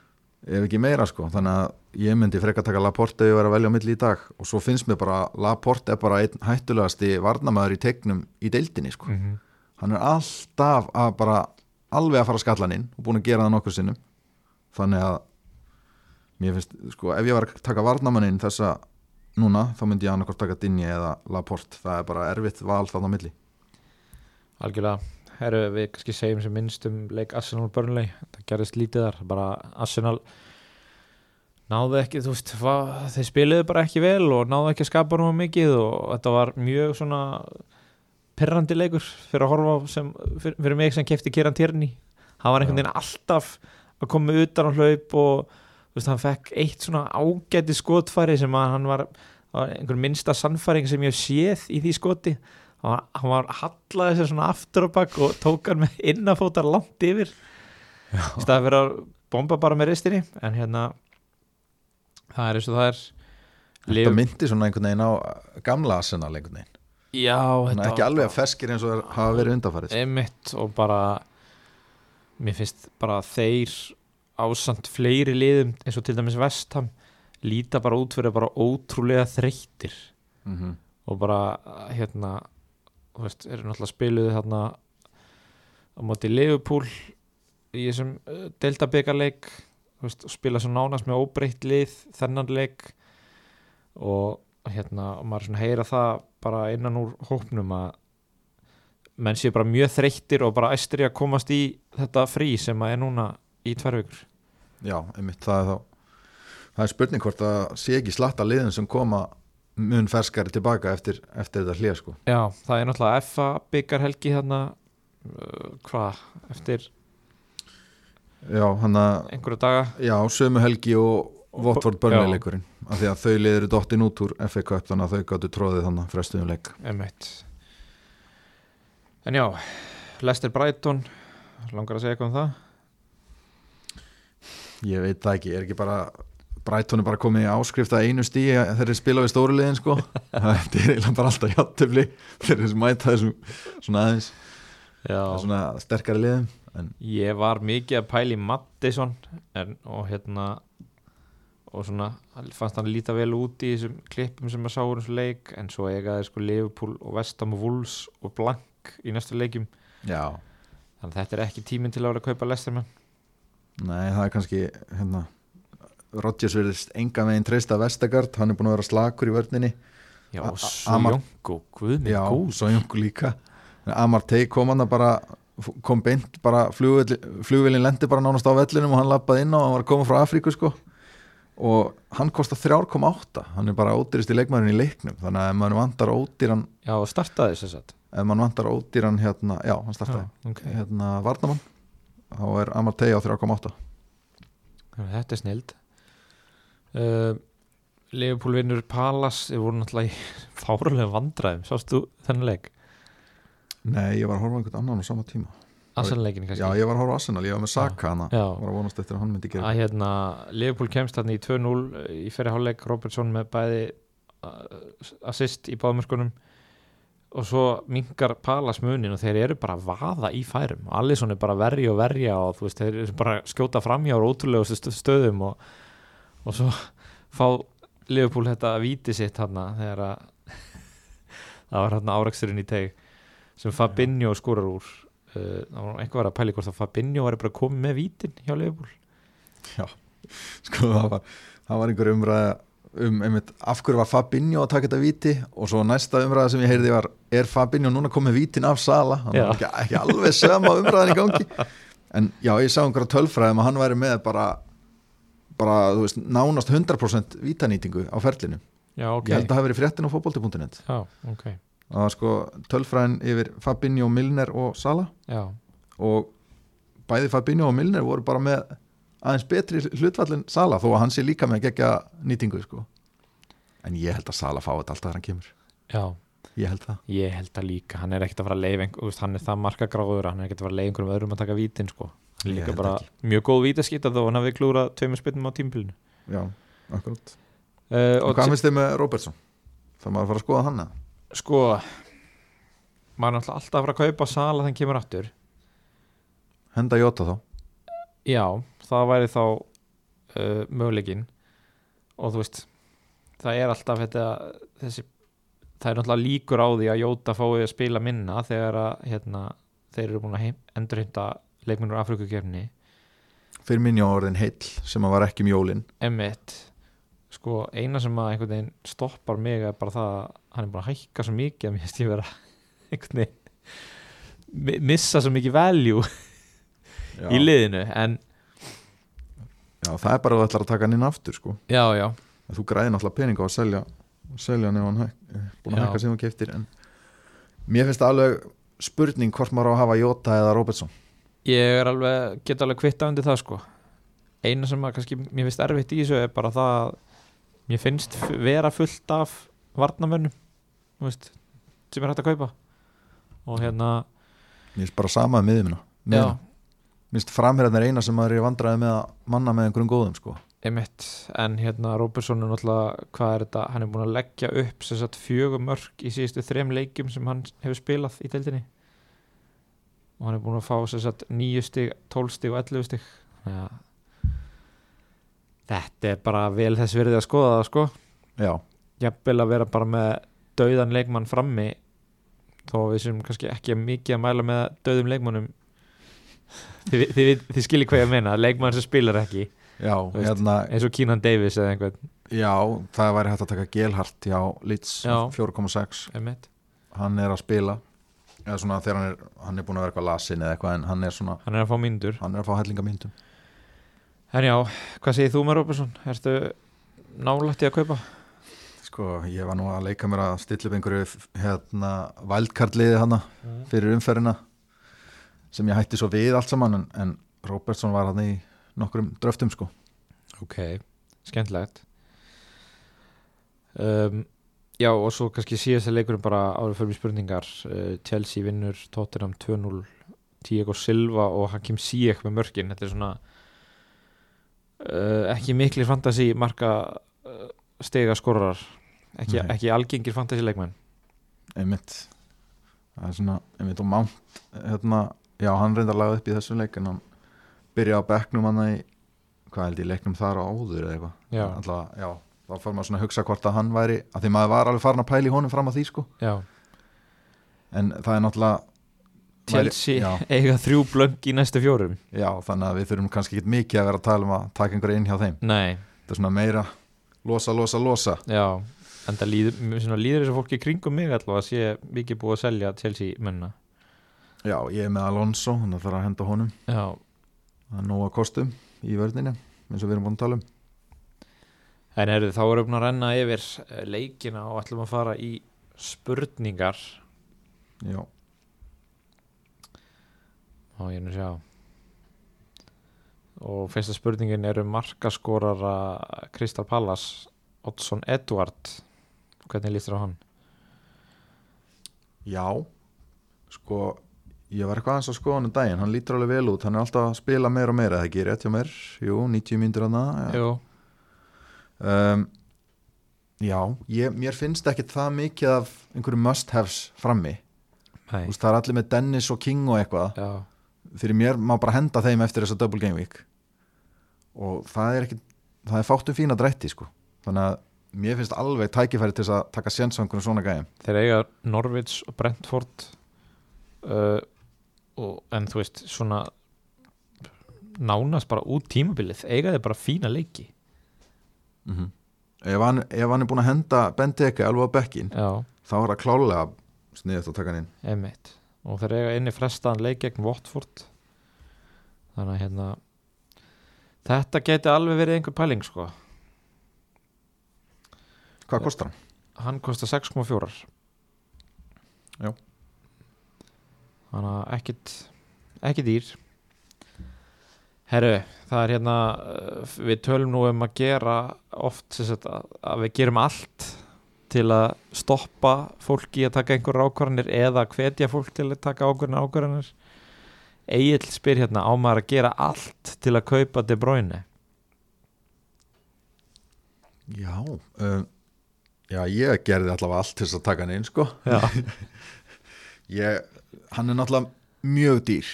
Ef ekki meira sko, þannig að ég myndi frekar taka Laporte ég verið að velja á milli í dag. Og svo finnst mér bara, Laporte er bara einn hættulegasti varnamæður í tegnum í deildinni sko, -hmm. hann er alltaf að bara alveg að fara skallan inn og búin að gera það nokkur sinnum. Þannig að mér finnst, sko, ef ég var að taka varnamænin þessa núna, þá myndi ég annarkort taka Dinje eða Laporte, það er bara erfitt val þarna á milli. Algjörlega. Herru, við kannski segjum sem minnst um leik Arsenal og Burnley, það gerðist lítið þar. Bara Arsenal náðu ekki, þú veist, þeir spiluðu bara ekki vel og náðu ekki að skapa nú mikið og þetta var mjög svona perrandi leikur fyrir að horfa sem, fyrir, fyrir mig sem kefti Kieran Tierney, hann var einhvern veginn alltaf að koma utan á hlaup og þú veist, hann fekk eitt svona ágæti skotfæri sem að hann var, einhver minnsta sannfæring sem ég séð í því skoti. Var, hann var hallaði sér svona aftur á bakk og tók hann með innafótar langt yfir. Í staði fyrir að bomba bara með ristinni en hérna það er eins og það er. Þetta myndi svona einhvern veginn á gamla Arsenal einhvern veginn, já, þannig að ekki alveg að ferskir eins og hafa verið undanfarið emitt og bara mér finnst bara þeir ásand fleiri liðum eins og til dæmis Vestham líta bara út fyrir bara ótrúlega þreyttir. Mm -hmm. og bara hérna þú veist, eru náttúrulega spiluðu þarna á móti Liverpool í þessum uh, deltabyggarleik og spila svo nánast með óbreytt lið þennan leik. Og hérna maður heyra það bara innan úr hópnum að menn séu bara mjög þreyttir og bara æstri að komast í þetta frí sem að er núna í tvær vikur Já, einmitt það er þá það er spurning hvort að sé ekki slatta liðin sem koma mun ferskari tilbaka eftir, eftir þetta hlýja sko. Já, það er náttúrulega FA byggarhelgi þarna uh, hvað, eftir Já, hann að, einhverju daga. Já, sömu helgi og Votford Já. Burnley leikurinn af því að þau liður dottin út úr FA Cup þannig að þau gáttu tróðið þannig frestuðum leik. Emmett En já, Lester Brighton langar að segja eitthvað um það Ég veit það ekki, er ekki bara Brighton er bara komið í áskrift að einu þegar þeir spila við stóru liðin sko. Þetta er eiginlega bara alltaf játtöfli þeir eru mæta þessum svona aðeins. Svona sterkari liðum en ég var mikið að pæla í Mattisson en, og hérna og svona, fannst hann líta vel út í þessum klippum sem að sá úr þessu leik en svo eigaði sko Liverpool og Vestham og Wolves og Blank í næstu leikjum. Já, þannig að þetta er ekki tíminn til að vera að kaupa Lestermann nei það er kannski hérna Rodgers verðist enga meginn treysta Vestegard, hann er búin að vera slakur í vörninni. Já, A- og A- Amar- Sjónko, guð minn Já, góð svo jungu líka Amartey kom hann að bara kom beint bara flugvillin lendi bara nánast á vellinum og hann lappaði inn á hann var að koma frá Afríku sko. Og hann kostar 3,8 hann er bara ódýrist í leikmærin í leiknum. Þannig að ef maður vantar ódýran Já, startaði þess að ef maður vantar ódýran hérna, já, hann startaði. Okay. hérna Varnamann þá er Amartey á 3,8 Þetta er snild. Uh, Liverpool vinnur Palas þeir voru náttúrulega í fárulega vandræðum. Sástu þennan leik? Nei, ég var að horfa einhvern annan á sama tíma. Arsenal-leikin kannski? Já, ég var að horfa Arsenal, ég var með Saka hana. Var að vonast eftir að hann myndi gera hérna Liverpool kemst þarna í 2-0 í ferri hálfleik. Robertson með bæði uh, assist í báðmörkunum og svo minkar Palas munin og þeir eru bara að vaða í færum. Og Alisson er bara að verja og verja og þú veist, þeir eru bara að skjóta framhjá á ótrúlegustu stöðum og, og svo fá Liverpool þetta víti sitt þarna þegar að það var hérna áreiksturinn í teg sem Fabinho skorar úr. Uh, það var eitthvað að pæli hvort að Fabinho var bara komið með vítin hjá Liverpool. Sko það var, það var einhver umræða um einmitt, af hverju var Fabinho að taka þetta víti og svo næsta umræða sem ég heyrði var er Fabinho núna komið vítin af Sala? Hann var ekki, ekki alveg sama umræðan í gangi. En já, ég sá einhverja tölfræðum að hann væri með bara bara, þú veist, nánast 100% vítanýtingu á ferlinu. Já, ok. Ég held að það hafi verið fréttin á fótbolti.net Já, ok. Það var sko tölfræðin yfir Fabinho, Milner og Sala. Já, og bæði Fabinho og Milner voru bara með aðeins betri hlutfallin Sala þó að hann sé líka með gegja nýtingu sko. en ég held að Sala fá þetta alltaf þegar hann kemur. Já. Ég held það. Ég held að líka, hann er ekkert að fara að leif hann er það marka gráður, hann er ekkert að fara að leif einhverjum öðrum að taka vítin sko. Líka bara mjög góð vítaskita þó hann hafi klúrað tveimur spynnum á tímpilinu já, akkurat. Uh, og hvað finnst þið með Robertson? það maður að fara að skoða hann eða? Sko maður er alltaf að fara að kaupa sala þannig kemur aftur. Henda Jóta þá. Já, það væri þá uh, möguleikin og þú veist það er alltaf þetta þessi, það er náttúrulega líkur á því að Jóta fái að spila minna þegar að hérna, þeir eru búin að heim, endurhinda leikmennur Afrikukefni fyrir minni á orðin heill sem að var ekki mjólin Emmitt sko eina sem að einhvern veginn stoppar mig er bara það að hann er búin að hækka svo mikið að mér finnst ég vera einhvern veginn mi- missa svo mikið value í liðinu. En já, það er bara að þú ætlar að taka hann inn aftur sko. já, já, En þú græði náttúrulega peninga á að selja selja hann ef hann hæk, búin að hækka sem þú keftir en mér finnst það alveg spurning hvort maður á að hafa Jóta eða Robertson. Ég er alveg get alveg kvitta undir það sko. Eina sem að kannski mér finnst erfitt í þessu er bara það að mér finnst vera fullt af varnamönnum sem er hægt að kaupa. Og hérna mér finnst bara sama með miðjumina. Já, Finnst framherðan er eina sem maður er vandræði með að manna með einhverjum góðum sko. emitt en hérna Robertson er náttúrulega hvað er þetta, hann er búin að leggja upp sem sagt fjögum mörg í síðustu þrem leikjum sem hann hefur spilað í deildinni. Og hann er búin að fá sem sagt 9 stig, 12 stig og 11 stig. Að þetta er bara vel þess verið að skoða það sko. Já, jafnvel að vera bara með dauðan leikmann frammi þó að við sem kannski ekki mikið að mæla með dauðum leikmannum þið, þið, þið, skiljið hvað ég meina leikmann sem spilar ekki já, veist. hérna, eins og Keenan Davis eða einhvern já það væri hægt að taka Gelhart Já. 4,6 einmitt. hann er að spila eða svona þegar hann er, hann er búin að vera eitthvað lasin eða eitthvað en hann er svona, hann er að fá myndur hann er að fá hellinga myndum en já, hvað segir þú með Robertson? Ertu nálægt í að kaupa? sko, ég var nú að leika mér að stilla upp einhverju hérna vældkartliði hana fyrir umferðina sem ég hætti svo við allt saman en, en Robertson var hann í nokkrum dröftum sko. Ok, skemmtilegt. Um, já og svo kannski síðast að leikurinn bara áður fyrir spurningar. Uh, Chelsea vinnur Tottenham 2-0 Diego Silva og Hakim Ziyech með mörkin, þetta er svona uh, ekki miklir fantasi marka uh, stega skorar ekki, ekki algengir fantasi leikmenn einmitt. Það er svona, einmitt og Mount hérna, já, hann reyndar að laga upp í þessum leik en hann byrjaði á bekknum hann í hvað held ég, leiknum þar á áður eða eitthvað. Alltaf, já, þá fór maður svona að hugsa hvort að hann væri að því maður var alveg farin að pæla í honum fram að því sko. Já, en það er náttúrulega Chelsea já, eiga þrjú blöng í næstu fjórum. Já, þannig að við þurfum kannski ekki mikið að vera að tala um að taka einhverja inn hjá þeim. Nei, þetta er svona meira losa, losa, losa. Já, en það líður, líður þessu fólki í kringum mig allavega að sé mikið búið að selja Chelsea menna já, ég er með Alonso, hann þarf að henda honum. Já, það er nóg að kostum í vörninni eins og við erum búin að tala um. En heyrðu, þá erum við að renna yfir eh, leikina og ætlum að fara í spurningar. Já, og ég er nú sjá. Og fyrsta spurningin er um markaskorara Kristal Pallas Oddsson Edward. Hvernig lístur á hann? já. Sko, ég var eitthvað aðeins að skoða hann um daginn, hann lítur alveg vel út. Hann er alltaf að spila meira og meira, það rétt hjá mér? Jú, 90 mínútur hann. Jú, um, já, ég, mér finnst ekki það mikið af einhverju must haves frammi veist, það er allir með Dennis og King og eitthvað. Já, fyrir mér má bara henda þeim eftir þessa double game week. Og það er ekki það er fátt um fína drætti sko. Þannig að mér finnst alveg tækifæri til þess að taka séns á einhvern svona gæðum þeir eiga Norwich og Brentford uh, og, en þú veist svona nánast bara út tímabilið eiga þeir bara fína leiki. Mm ef, hann, ef hann er búin að henda Benteke alveg á bekkin já, þá er það klálega sniðið að taka hann inn. Einmitt. Og þeir eiga inni frestaðan leik gegn Watford. Þannig að hérna þetta geti alveg verið einhver pæling sko. Hvað kostar hann? hann kostar 6,4 Já. Þannig að ekkit ekki dýr. Herru, það er hérna uh, við tölum nú um að gera oft sagt, að, við gerum allt til að stoppa fólki að taka einhverjar ákvarðanir eða hvetja fólk til að taka ákvarðanir ákvarðanir. Egil spyr hérna á maður að gera allt til að kaupa De Bruyne? Já um, Já, ég gerði allavega allt til að taka hann inn sko. Já, ég, hann er náttúrulega mjög dýr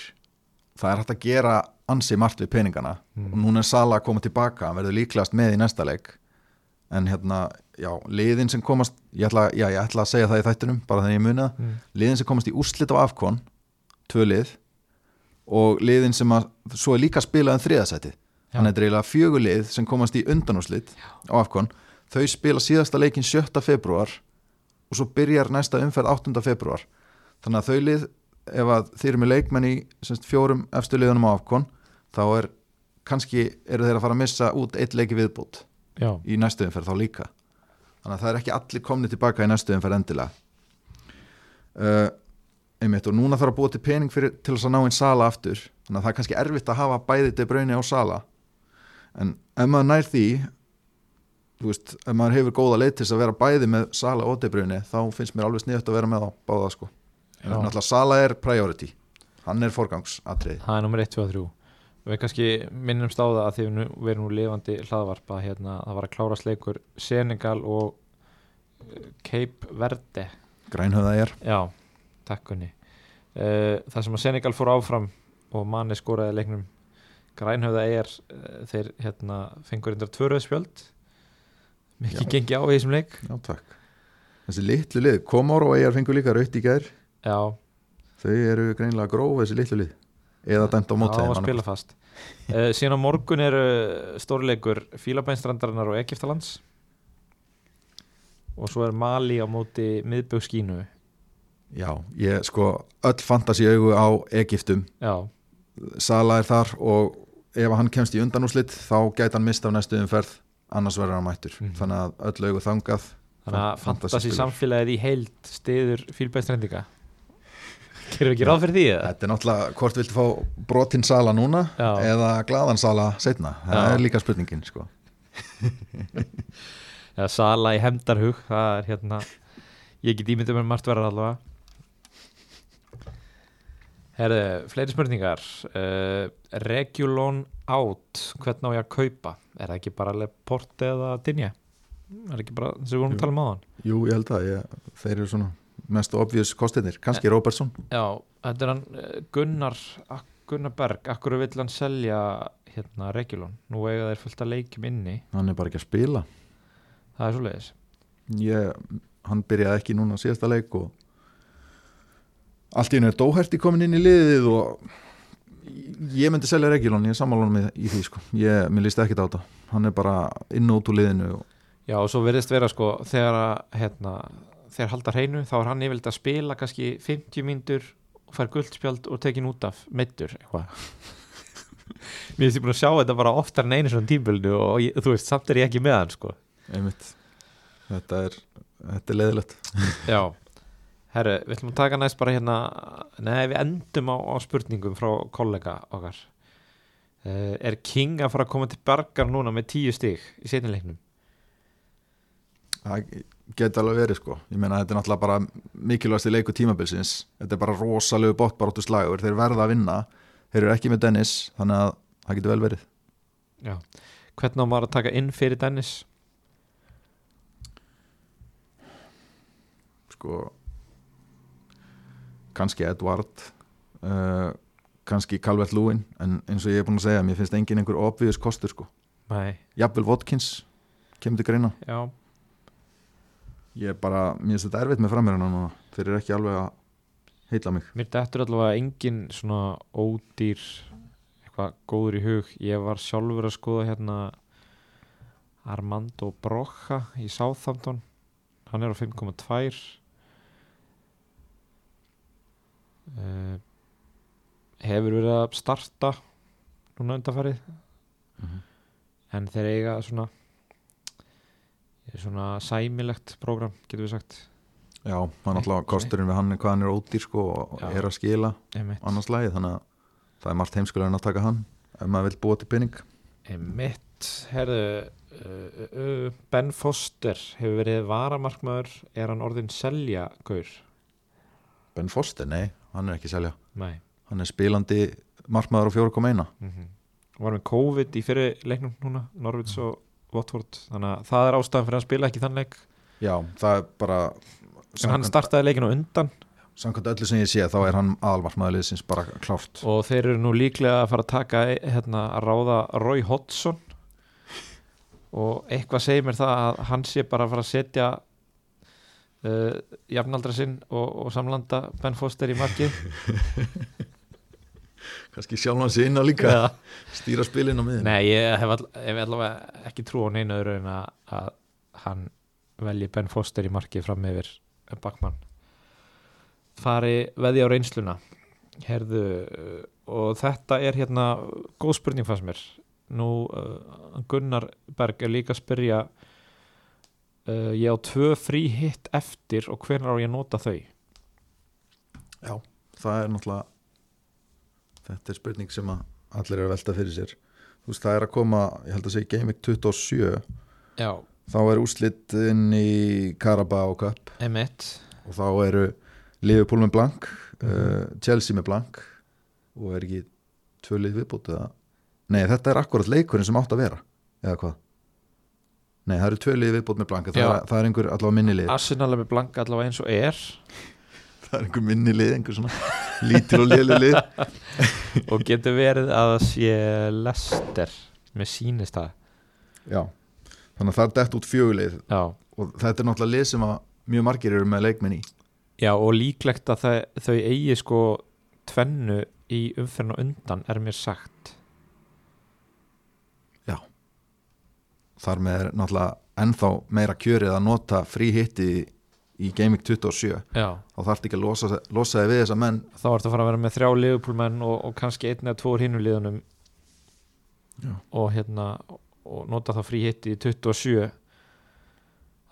það er hægt að gera ansi margt við peningana Mm. og núna er Sala að koma tilbaka hann verður líklegast með í næsta leik en hérna, já, liðin sem komast ég ætla, já, ég ætla að segja það í þættinum bara þannig ég muni það, Mm. liðin sem komast í úrslit á Afkon, tvö lið og liðin sem að svo er líka spilað um að þetta er eiginlega fjögur lið sem komast í undanúrslit á Afkon, þau spila síðasta leikin 7. februar og svo byrjar næsta umferð 8. februar þannig að þau lið ef að þeir eru með leikmenn í semst, fjórum efstu liðunum á Afkon þá er kannski eru þeir að fara að missa út eitt leiki viðbútt Já, í næstu umferð þá líka. Þannig að það er ekki allir komni tilbaka í næstu umferð endilega. Uh, einmitt og núna þarf að búa til pening fyrir, til þess að ná einn sala aftur. Þannig að það er kannski erfitt að hafa bæði De Bruyne á sala. En ef maður nær því þú veist, ef maður hefur góða leið til þess að vera bæði með sala og De Bruyne þá finnst mér alveg sniðut að vera með á báða sko. Náttúrulega sala er priority. Hann er forgangsatriði. Það er nummer 1, 2 og 3 Við kannski minnumst á það að því við, nú, við erum nú lifandi hlaðvarp að hérna, það var að klára sleikur Senegal og uh, Cape Verde. Grænhöða er Já, takk henni uh, Það sem að Senegal fór áfram og manni skoraði leiknum grænhöfða er uh, þeir hérna, fengur reyndar tvöröðspjöld mikið gengi á í þessum leik. Já takk. Þessi litlu lið, Komor og Eyjar fengur líka raut í gær Já, þau eru greinilega gróf þessi litlu lið. Eða dæmt á móti uh, síðan á morgun eru stórleikur Fílabænstrandarinnar og Egiptalands og svo er Mali á móti miðbögskínu já, ég sko öll fantasi augu á Egiptum já, Sala er þar og ef hann kemst í undanúslit þá gæti hann mista á næstu umferð annars verður hann mættur. Mhm. þannig að öll augu þangað þannig að fantasi samfélagið í heild stiður Fílabænstrandinga Gerum við ekki ráð fyrir því eða? þetta er náttúrulega hvort viltu fá brotinn Sala núna Já. eða glaðan Sala setna það Já. er líka spurningin sko. Eða Sala í hemdarhug það er hérna ég get ímyndið mér margt verðar allavega. Herðu, fleiri spurningar. Uh, Regulon out hvernig á ég að kaupa? Er það ekki bara Leporte eða Dinja er það ekki bara þess að við vorum að tala um hann jú, ég held að ég, þeir eru svona mest obvious kostinir, kannski Robertson Já, þetta er hann eh, Gunnar Gunnar Berg, akkur vill hann selja hérna Regulon, nú eiga þeir fullt að leikjum inni, hann er bara ekki að spila. Það er svo leiðis ég, hann byrjaði ekki núna síðasta leik og allt í hennu er Dóherti komin inn í liðið og ég myndi selja Regilon, ég er sammálunum með í því sko. ég, mér líst ekki á þetta. Hann er bara inn út úr liðinu og, Já, og svo verðist vera sko þegar að hérna, þegar halda hreinu þá er hann yfirleitt að spila kannski 50 mínútur og fær guldspjald og tekin út af meittur eitthvað. Mér finnst ég búin að sjá þetta bara oftar en einu svona tímbilinu og ég, þú veist, samt er ég ekki með hann sko. Einmitt. Þetta er, þetta er leðilegt Já, herru, við ætlum að taka næst bara hérna Nei, við endum á, á spurningum frá kollega okkar. Uh, Er King að fara að koma til Bergar núna með tíu stig í setnileiknum? Það geti alveg verið sko. Ég meina þetta er náttúrulega bara mikilvægst í leiku tímabilsins. Þetta er bara rosalegu bótt bara áttu slagur þeir verða að vinna, þeir eru ekki með Dennis þannig að það getur vel verið. Já, hvernig á maður að taka inn fyrir Dennis? sko kannski Edward uh, kannski Calvert Lewin en eins og ég er búin að segja, mér finnst engin einhver obvious kostur sko, jafnvel Watkins kemur til greina, já ég er bara mér finnst þetta erfitt með framherjana núna, þeir eru ekki alveg að heilla mig. Mér dettur allavega engin svona ódýr eitthvað góður í hug. Ég var sjálfur að skoða hérna Armando Broca í Southampton. Hann er á 5,2 uh, hefur verið að starta núna undanfarið. Mhm. en þeir eiga svona svona sæmilegt prógram getur við sagt. Já, það er náttúrulega kosturinn við hann hvað hann er ódýr sko og Já. er að skila einmitt, annars lagi, þannig að það er margt heimskulega en að taka hann ef maður vil búa til penning einmitt. Herðu uh, uh, uh, Ben Foster hefur verið varamarkmaður. Er hann orðin selja gaur? Ben Foster, nei, hann er ekki selja. Nei. Hann er spilandi markmaður á 4,1 mm var með COVID í fyrir leiknum núna Norvits og Watford. Þannig að það er ástæðan fyrir að spila ekki þann leik. Já, það er bara en hann startaði leikinu undan. Samkvæmt öllu sem ég sé þá er hann aðalmarkmaður liðsins bara klárt. Og þeir eru nú líklega að fara að taka hérna, að ráða Roy Hodgson. Og eitthvað segir mér það að hann sé bara að fara að setja uh, jafnaldra sinn og, og samlanda Ben Foster í markið kannski sjálf hann sér inn á líka Já. stýra spilin á miðin Nei, ég hef, all, hef allavega ekki trú á neina öðru en að, að hann velji Ben Foster í markið fram yfir Bakmann fari veði á reynsluna. Herðu og þetta er hérna góð spurning fannst mér. Nú uh, Gunnar Berg er líka að spyrja uh, ég á tvö frí hitt eftir og hvernig á ég að nota þau? Já, það er náttúrulega þetta er spurning sem allir eru að velta fyrir sér. Þú veist það er að koma, ég held að segja Game Week 27 Já, þá er úrslitin í Carabao Cup. Emitt og þá eru Liverpool með blank Mhm. uh, Chelsea með blank. Og er ekki tvö lið viðbútið að nei þetta er akkurat leikurinn sem átt að vera eða hvað? Nei það eru tvö lið viðbútið með blank. Það, er, það er einhver allavega minni lið. Arsenal er með blanka allavega eins og er. Það er einhver minni lið, einhver svona lítil og liðli lið. Og getur verið að það sé Lester með sínist það. Já, þannig að það er dett út fjögulið Já, og þetta er náttúrulega lið sem að mjög margir eru með leikmenn í. Já og líklegt að það, þau eigi sko tvennu í umferðinu undan er mér sagt. Þar með er náttúrulega ennþá meira kjörið að nota frí hitti í Week 27 Já. Þá þarf ekki að losa, losa þig við þessa menn. Þá ertu að fara að vera með þrjá liðupúlmenn og, og kannski einn eða tvo úr hinu liðunum. Já. og hérna og nota þá frí hitti í 27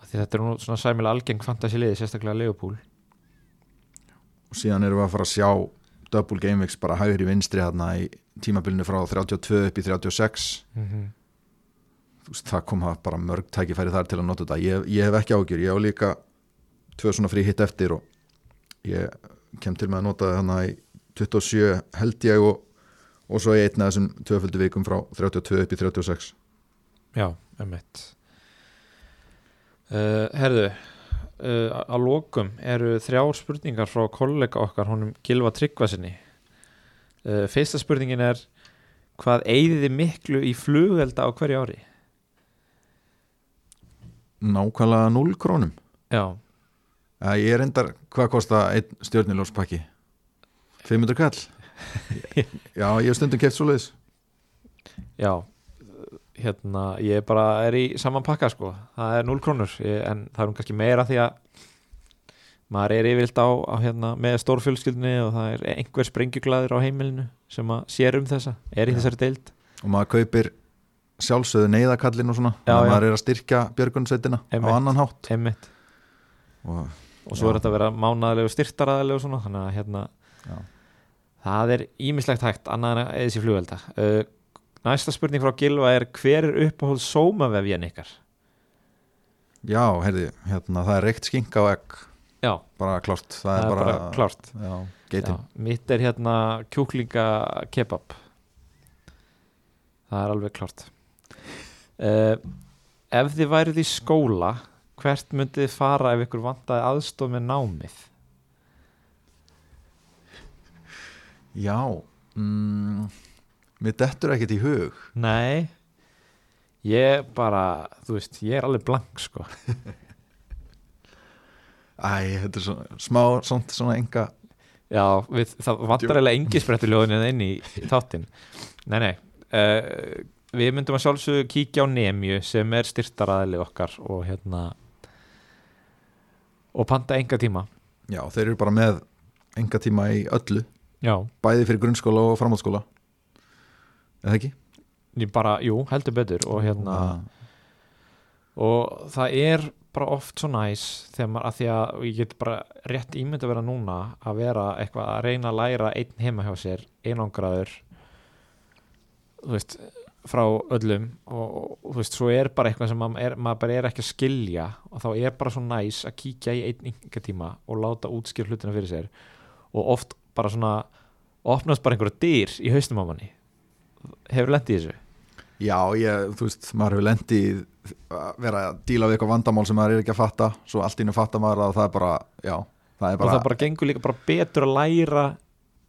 Af því þetta er nú svona sæmilega algeng fantasi liði, sérstaklega liðupúl og síðan erum við að fara að sjá double game weeks bara hægri vinstri hérna í tímabilinu frá 32 upp í 36 mm -hmm. Þú veist, það kom það bara mörg tækifæri þar til að nota þetta. Ég, ég hef ekki ágjur, ég hef líka tvö svona frí hitt eftir og ég kem til með að nota hérna í 27 held ég og, og svo í einna þessum tvöföldu vikum frá 32 upp í 36 Já, emmitt uh, Herðu uh, að lokum eru þrjár spurningar frá kollega okkar honum Gilva Tryggvasinni uh, Fyrsta spurningin er hvað eigðiði miklu í flugelda á hverju ári? nákvæmlega 0 krónum. Já, ég er endar, hvað kosta einn stjórnilóspakki 500 kall? Já, ég hef stundum keft svo leiðis já hérna, ég bara er í saman pakka sko, það er 0 krónur en það er nú kannski meira því að maður er yfirlt á, á hérna, með stórfjölskyldni og það er einhver sprengjuglaður á heimilinu sem að sér um þessa, er í Já. þessari deild. Og maður kaupir sjálfsögðu neyðakallin og svona Já, að já. maður er að styrkja björgunsveitina á annan hátt. einmitt. Og, og svo Já. er þetta að vera mánaðilegu styrtaraðilegu og svona þannig að hérna Já. það er ímislegt hægt annað en eða sér flugvelda uh, næsta spurning frá Gilva er hver er uppáhald sómavefjan ykkar? já, heyrði, hérna, það er reykt skinka og egg. Já, bara klart, það, það er bara, klárt. Já, Já, mitt er hérna kjúklinga kebab. Það er alveg klárt. Uh, ef þið værið í skóla hvert myndið þið fara ef ykkur vantaði aðstof með námið? Já, mm, mér dettur ekkert í hug. Nei Ég bara, þú veist, ég er alveg blank sko. Æ, þetta er svona, smá svona, svona enga Já, við, það vantar eiginlega engi sprettu ljóðin inn í, þáttinn. Nei, nei uh, Við myndum að sjálfsögðu kíkja á Nemju sem er styrtaraðili okkar og hérna og panta enga tíma. Já, þeir eru bara með enga tíma í öllu. Já, bæði fyrir grunnskóla og framhaldsskóla. Eða ekki? bara, jú, heldur betur og hérna. Og það er bara oft svo næs þegar maður, að því að ég get bara rétt ímynd að vera núna að vera eitthvað að reyna að læra einn heima hjá sér, einangraður þú veist frá öllum og, og þú veist, svo er bara eitthvað sem maður, er, maður bara er ekki að skilja og þá er bara svo næs að kíkja í einn ynga tíma og láta útskýr hlutina fyrir sér og oft bara svona opnast bara einhverja dyr í haustum á manni. Hefur lendið þessu? Já, ég, þú veist, maður hefur lendi að vera að díla við eitthvað vandamál sem maður er ekki að fatta svo allt í hennu fatta maður að það er bara, já, það er og bara, það bara gengur líka bara betur að læra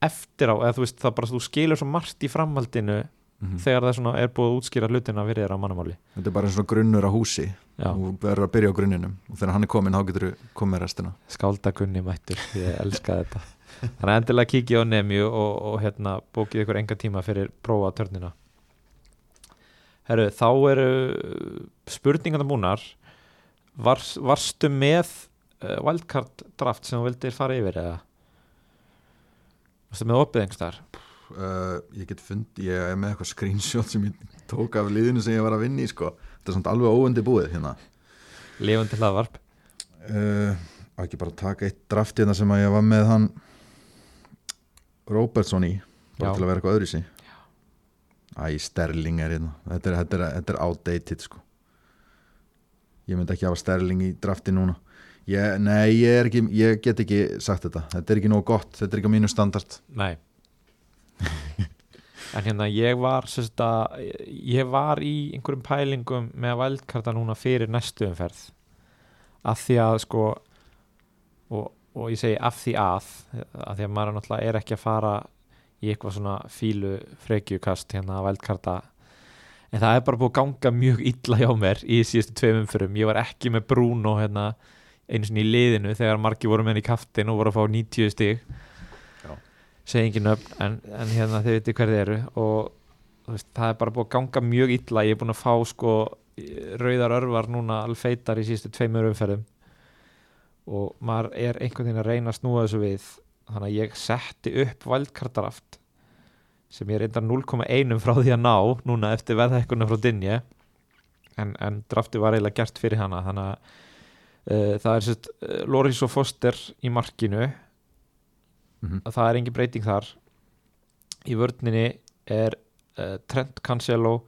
eftir á, eða þú veist, það bara þú skilur svo margt í framhaldinu Mhm. þegar það svona er búið að útskýra hlutina fyrir þér á mannamáli. Þetta er bara eins og grunnur á húsi. Já, og verður að byrja á grunninum. Og þegar hann er komin þá getur þú komið restina. Skáldakunni mættur, ég elska þetta. Þannig að endilega kikið á nefnju og, og hérna bókið ykkur enga tíma fyrir prófa törnina Herru, þá eru spurningarna búnar. Var, varstu með uh, wildcard draft sem þú vildir fara yfir eða? Varstu með opið einhverstaðar? Uh, ég get fund, ég er með eitthvað screenshot sem ég tók af liðinu sem ég var að vinna í sko. þetta er samt alveg óundi búið hérna. Lifandi hlaðvarp uh, að ekki bara taka eitt draft hérna sem að ég var með hann Robertson í bara Já. til að vera eitthvað öðru sí Æ, Sterling er hérna. Þetta er, þetta er, þetta er outdated sko. Ég myndi ekki hafa Sterling í drafti núna. Ég, nei, ég, er ekki, ég get ekki sagt þetta. Þetta er ekki nógu gott, þetta er ekki á mínu standard. Nei En hérna ég var sérst að ég var í einhverjum pælingum með vældkarta núna fyrir næstu umferð. Af því að sko og, og ég segi af því að af því að maður náttúrulega er ekki að fara í eitthvað svona fílu frekjukast hérna að vældkarta. En það er bara búið að ganga mjög illa hjá mér í síðustu tveim umfyrum ég var ekki með Bruno hérna einu sinni í liðinu þegar margi voru með henni í kaftin og voru að fá 90 stig segi ekki nöfn en, en hérna þið veitir hverði eru og veist, það er bara búið að ganga mjög illa. Ég er búin að fá sko rauðar örvar núna alfeitar í síðustu tveimur umferðum. Og maður er einhvern veginn að reyna að snúa þessu við. Þannig að ég setti upp valdkartaraft sem ég reyndar 0,1 frá því að ná núna eftir veðhækkunum frá Dinje en, en drafti var eiginlega gert fyrir hana. Þannig að uh, það er sérst uh, Loris og Foster í markinu Mhm. að það er engin breyting þar. Í vörninni er uh, Trent Cancelo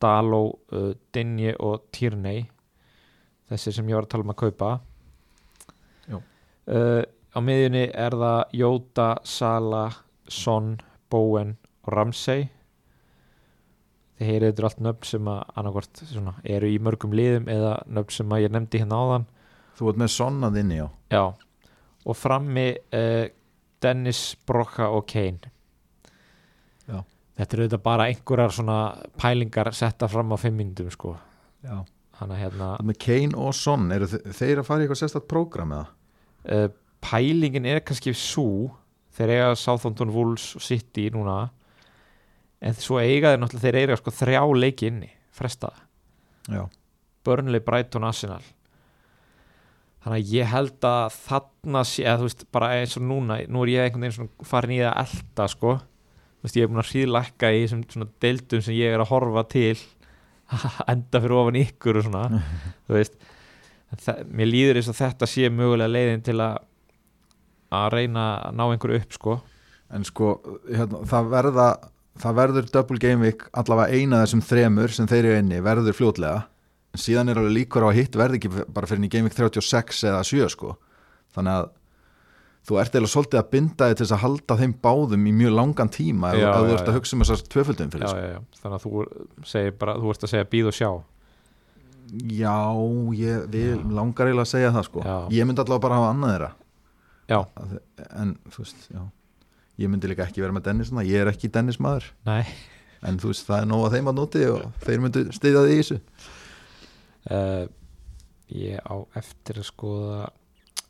Dalo, uh, Dinje og Tierney. Þessi sem ég var að tala um að kaupa. Já. uh, á miðjunni er það Jóta, Sala Son, Bowen og Ramsey. Þið heyrið þetta allt nöfn sem að annarkvort svona, eru í mörgum liðum eða nöfn sem að ég nefndi hérna áðan. Þú ert með sonnað inni á Já, og frammi uh, Dennis, Brocca og Kane Já. Þetta eru auðvitað bara einhverjar svona pælingar setta fram á fimm myndum sko Já. Þannig að hérna ert með Kane og Son, eru þe- þeir að fara í eitthvað sérstætt prógram eða? uh, pælingin er kannski svo þeir eiga Southampton Wolves og City núna en svo eiga þeir náttúrulega þeir eiga sko þrjá leiki inni frestaða Já. Burnley, Brighton, Arsenal þannig að ég held að þarna sé, eða þú veist, bara eins og núna nú er ég einhvern veginn svona farin í að elda sko, þú veist, ég er búin að hríðlækka í þessum svona deildum sem ég er að horfa til enda fyrir ofan ykkur og svona þú veist, það, mér líður eins og þetta sé mögulega leiðin til að að reyna að ná einhverju upp sko. En sko, hérna, það verða það verður double game week allavega eina þessum þremur sem þeir eru inni verður fljótlega síðan er alveg líkur á að hitt verði ekki bara fyrir í game week 36 eða 7 sko. Þannig að þú ert eða svolítið að binda þig til þess að halda þeim báðum í mjög langan tíma Já, ef þú ert að hugsa um þessar tvöföldum já, sko. já, já. þannig að þú segir bara, þú ert að segja býð og sjá. Já, ég langar eiginlega að segja það sko. Já. ég myndi allavega bara hafa annað þeirra. Já, Að- en þú veist, já. Ég myndi líka ekki vera með Dennis svona. ég er ekki Dennis maður. Nei. En þú veist, það er nóg að þeim að nóti og þeir myndu styðja því í þessu uh, ég á eftir að skoða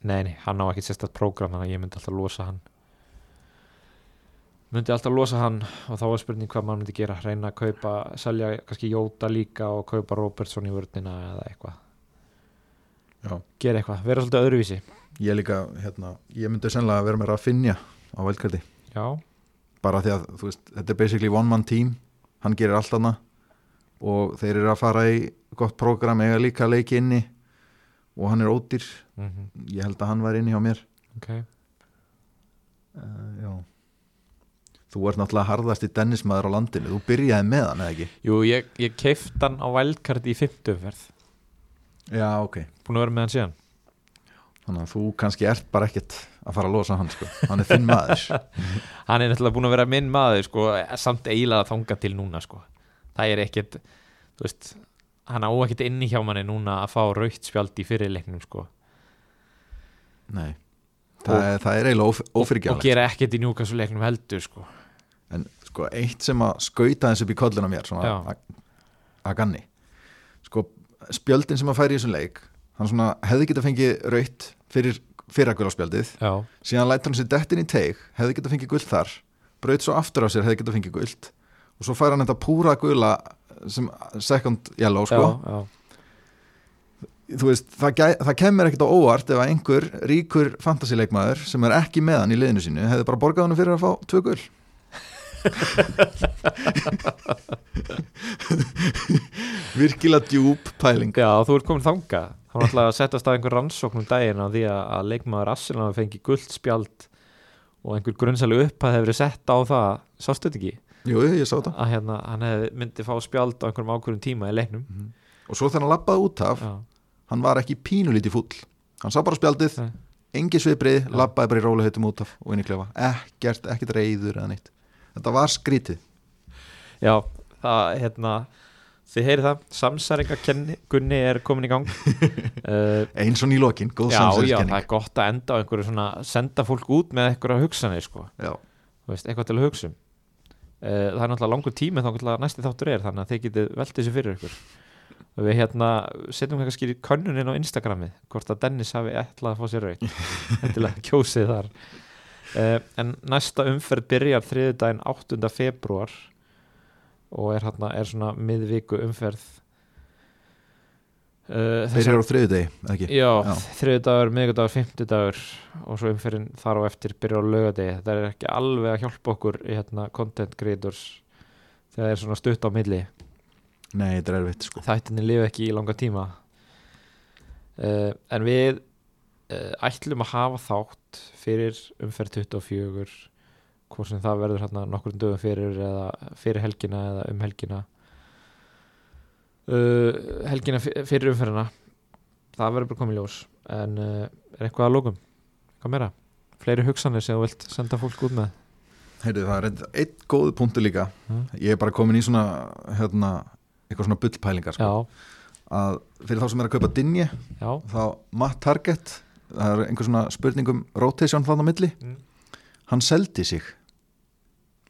nei, nei, hann á ekki sérstætt prógram þannig að ég myndi alltaf losa hann. Myndi alltaf losa hann og þá er spurning hvað maður myndi gera. Reyna að kaupa, selja kannski Jóta líka og kaupa Robertson í vörnina eða eitthvað, gera eitthvað, vera svolítið öðruvísi. Ég líka, hérna, ég myndi sennilega vera með Rafinha á já, bara því að, þú veist, þetta er basically one man team. Hann gerir allt hana og þeir eru að fara í gott prógram, eiga líka leiki inni. Og hann er ódýr. Mm ég held að hann var inni hjá mér. Ok. Uh, þú ert náttúrulega harðast í dennismæður á landinu. Þú byrjaði með hann, eða ekki? jú, ég, ég keift hann á vældkarti í fimmtumferð já, ok. Búin að vera með hann síðan. Þannig að þú kannski ert bara ekkert að fara að losa hann, sko, hann er þinn maður. Hann er náttúrulega búin að vera minn maður sko, samt eiginlega að þanga til núna sko. Það er ekkert veist, hann á ekkert inni hjá manni núna að fá raukt spjald í fyrirleiknum sko. nei, það, er, það er eiginlega óf, og gera ekkert í Newcastle leiknum heldur sko. en sko eitt sem að skauta þessu upp í kolluna mér að- ganni sko spjöldin sem að færi í þessum leik hann svona hefði geta fengið raut fyrir fyrragul á spjaldið. Já, síðan lætur hann sér dettin í teig hefði geta fengið guld þar. Braut svo aftur á sér hefði geta fengið guld og svo fær hann þetta púra gula sem second yellow já, sko. Já. þú veist, það, það kemur ekkert á óvart ef að einhver ríkur fantasileikmaður sem er ekki með hann í liðinu sínu hefði bara borgað hann fyrir að fá tvö gul. Virkilega djúb pæling. Já, þú ert komin þanga þá var alltaf að setjast að einhver rannsóknum daginn á því að, að leikmaður Arsenal fengi guldspjald og einhver grunnsælu upp að hefur verið sett á það. Sástu þetta ekki? Jú, ég sá þetta. Að hérna, hann hefði myndi fá spjald á einhverjum ákvörðum tíma í leiknum. Og svo hann lappaði út af já, hann var ekki pínulítið fúll. Hann sá bara spjaldið, Nei. engi sviprið Já. lappaði bara í rólihautum út af og inn í klefa. Ekkert, ekkert reyður eða neitt. Þetta var skrítið. Já það, hérna þið heyrið það, samsæringakunni er komin í gang. Uh, eins og nýlokin, góð já, já, það er gott að enda á einhverju svona senda fólk út með einhverja hugsanir sko, veist, eitthvað til að hugsa um það er náttúrulega langur tími þá næsti þáttur er, þannig að þið getið velt þessu fyrir ykkur. Og við hérna setjum kannski í könnunin á Instagramið hvort að Dennis hafi ætlað að fá sér rauk endilega kjósið þar. Uh, en næsta umferð byrjar þriðudaginn 8. februar og er, hérna, er svona miðviku umferð uh, þeir eru á þriðu degi, ekki? Já, Já. þriðudagur, miðgudagur, fimmtudagur og svo umferðin þar á eftir byrja á laugadegi þetta er ekki alveg að hjálpa okkur í hérna content creators þegar það er svona stutt á milli. Nei, þetta er erfitt sko. Þættinni lifa ekki í langa tíma. Uh, en við uh, ætlum að hafa þátt fyrir umferð 24 hvort sem það verður hérna nokkur dögum fyrir eða fyrir helgina eða um helgina uh, helgina fyrir umferðina. Það verður bara komið ljós. En uh, er eitthvað að lókum hvað meira? fleiri hugsanir sem þú vilt senda fólk út með? Heyrðu, það er einn góð punktu líka. Mm. ég er bara komin í svona hérna, eitthvað svona bullpælingar sko. að fyrir þá sem er að kaupa dinje já, þá Matt Target það er einhver svona spurningum rotation þannig á milli. Mm. hann seldi sig.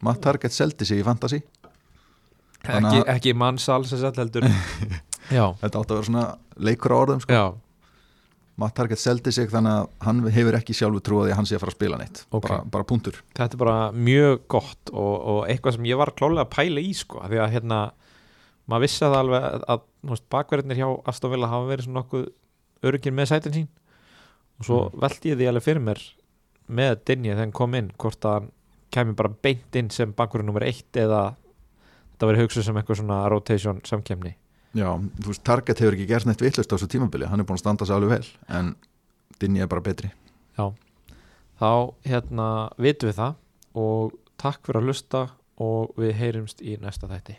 Matt Target seldi sig í Fantasy. Þannig ekki, ekki mannsal sem sagt heldur þetta átti að vera svona leikur á orðum sko. Matt Target seldi sig þannig að hann hefur ekki sjálfu trúið að hann sé að fara að spila neitt Ok. bara, bara punktur þetta er bara mjög gott og, og eitthvað sem ég var klálega að pæla í sko, því að hérna maður vissi að alveg að, að bakverðinir hjá Aston Villa hafa verið svona nokkuð örugir með sætin sín og svo Mm. veldi ég því alveg fyrir mér með Dinje þegar hann kom inn hvort að hann kæmi bara beint inn sem bakverðin nummer eitt eða þetta verið hugsuð sem eitthvað svona rotation samkemni Já, þú veist, Target hefur ekki gert neitt vittlust á þessu tímabili, hann er búin að standa sig alveg vel en Dinje er bara betri. Þá hérna vitum við það og takk fyrir að hlusta og við heyrumst í næsta þætti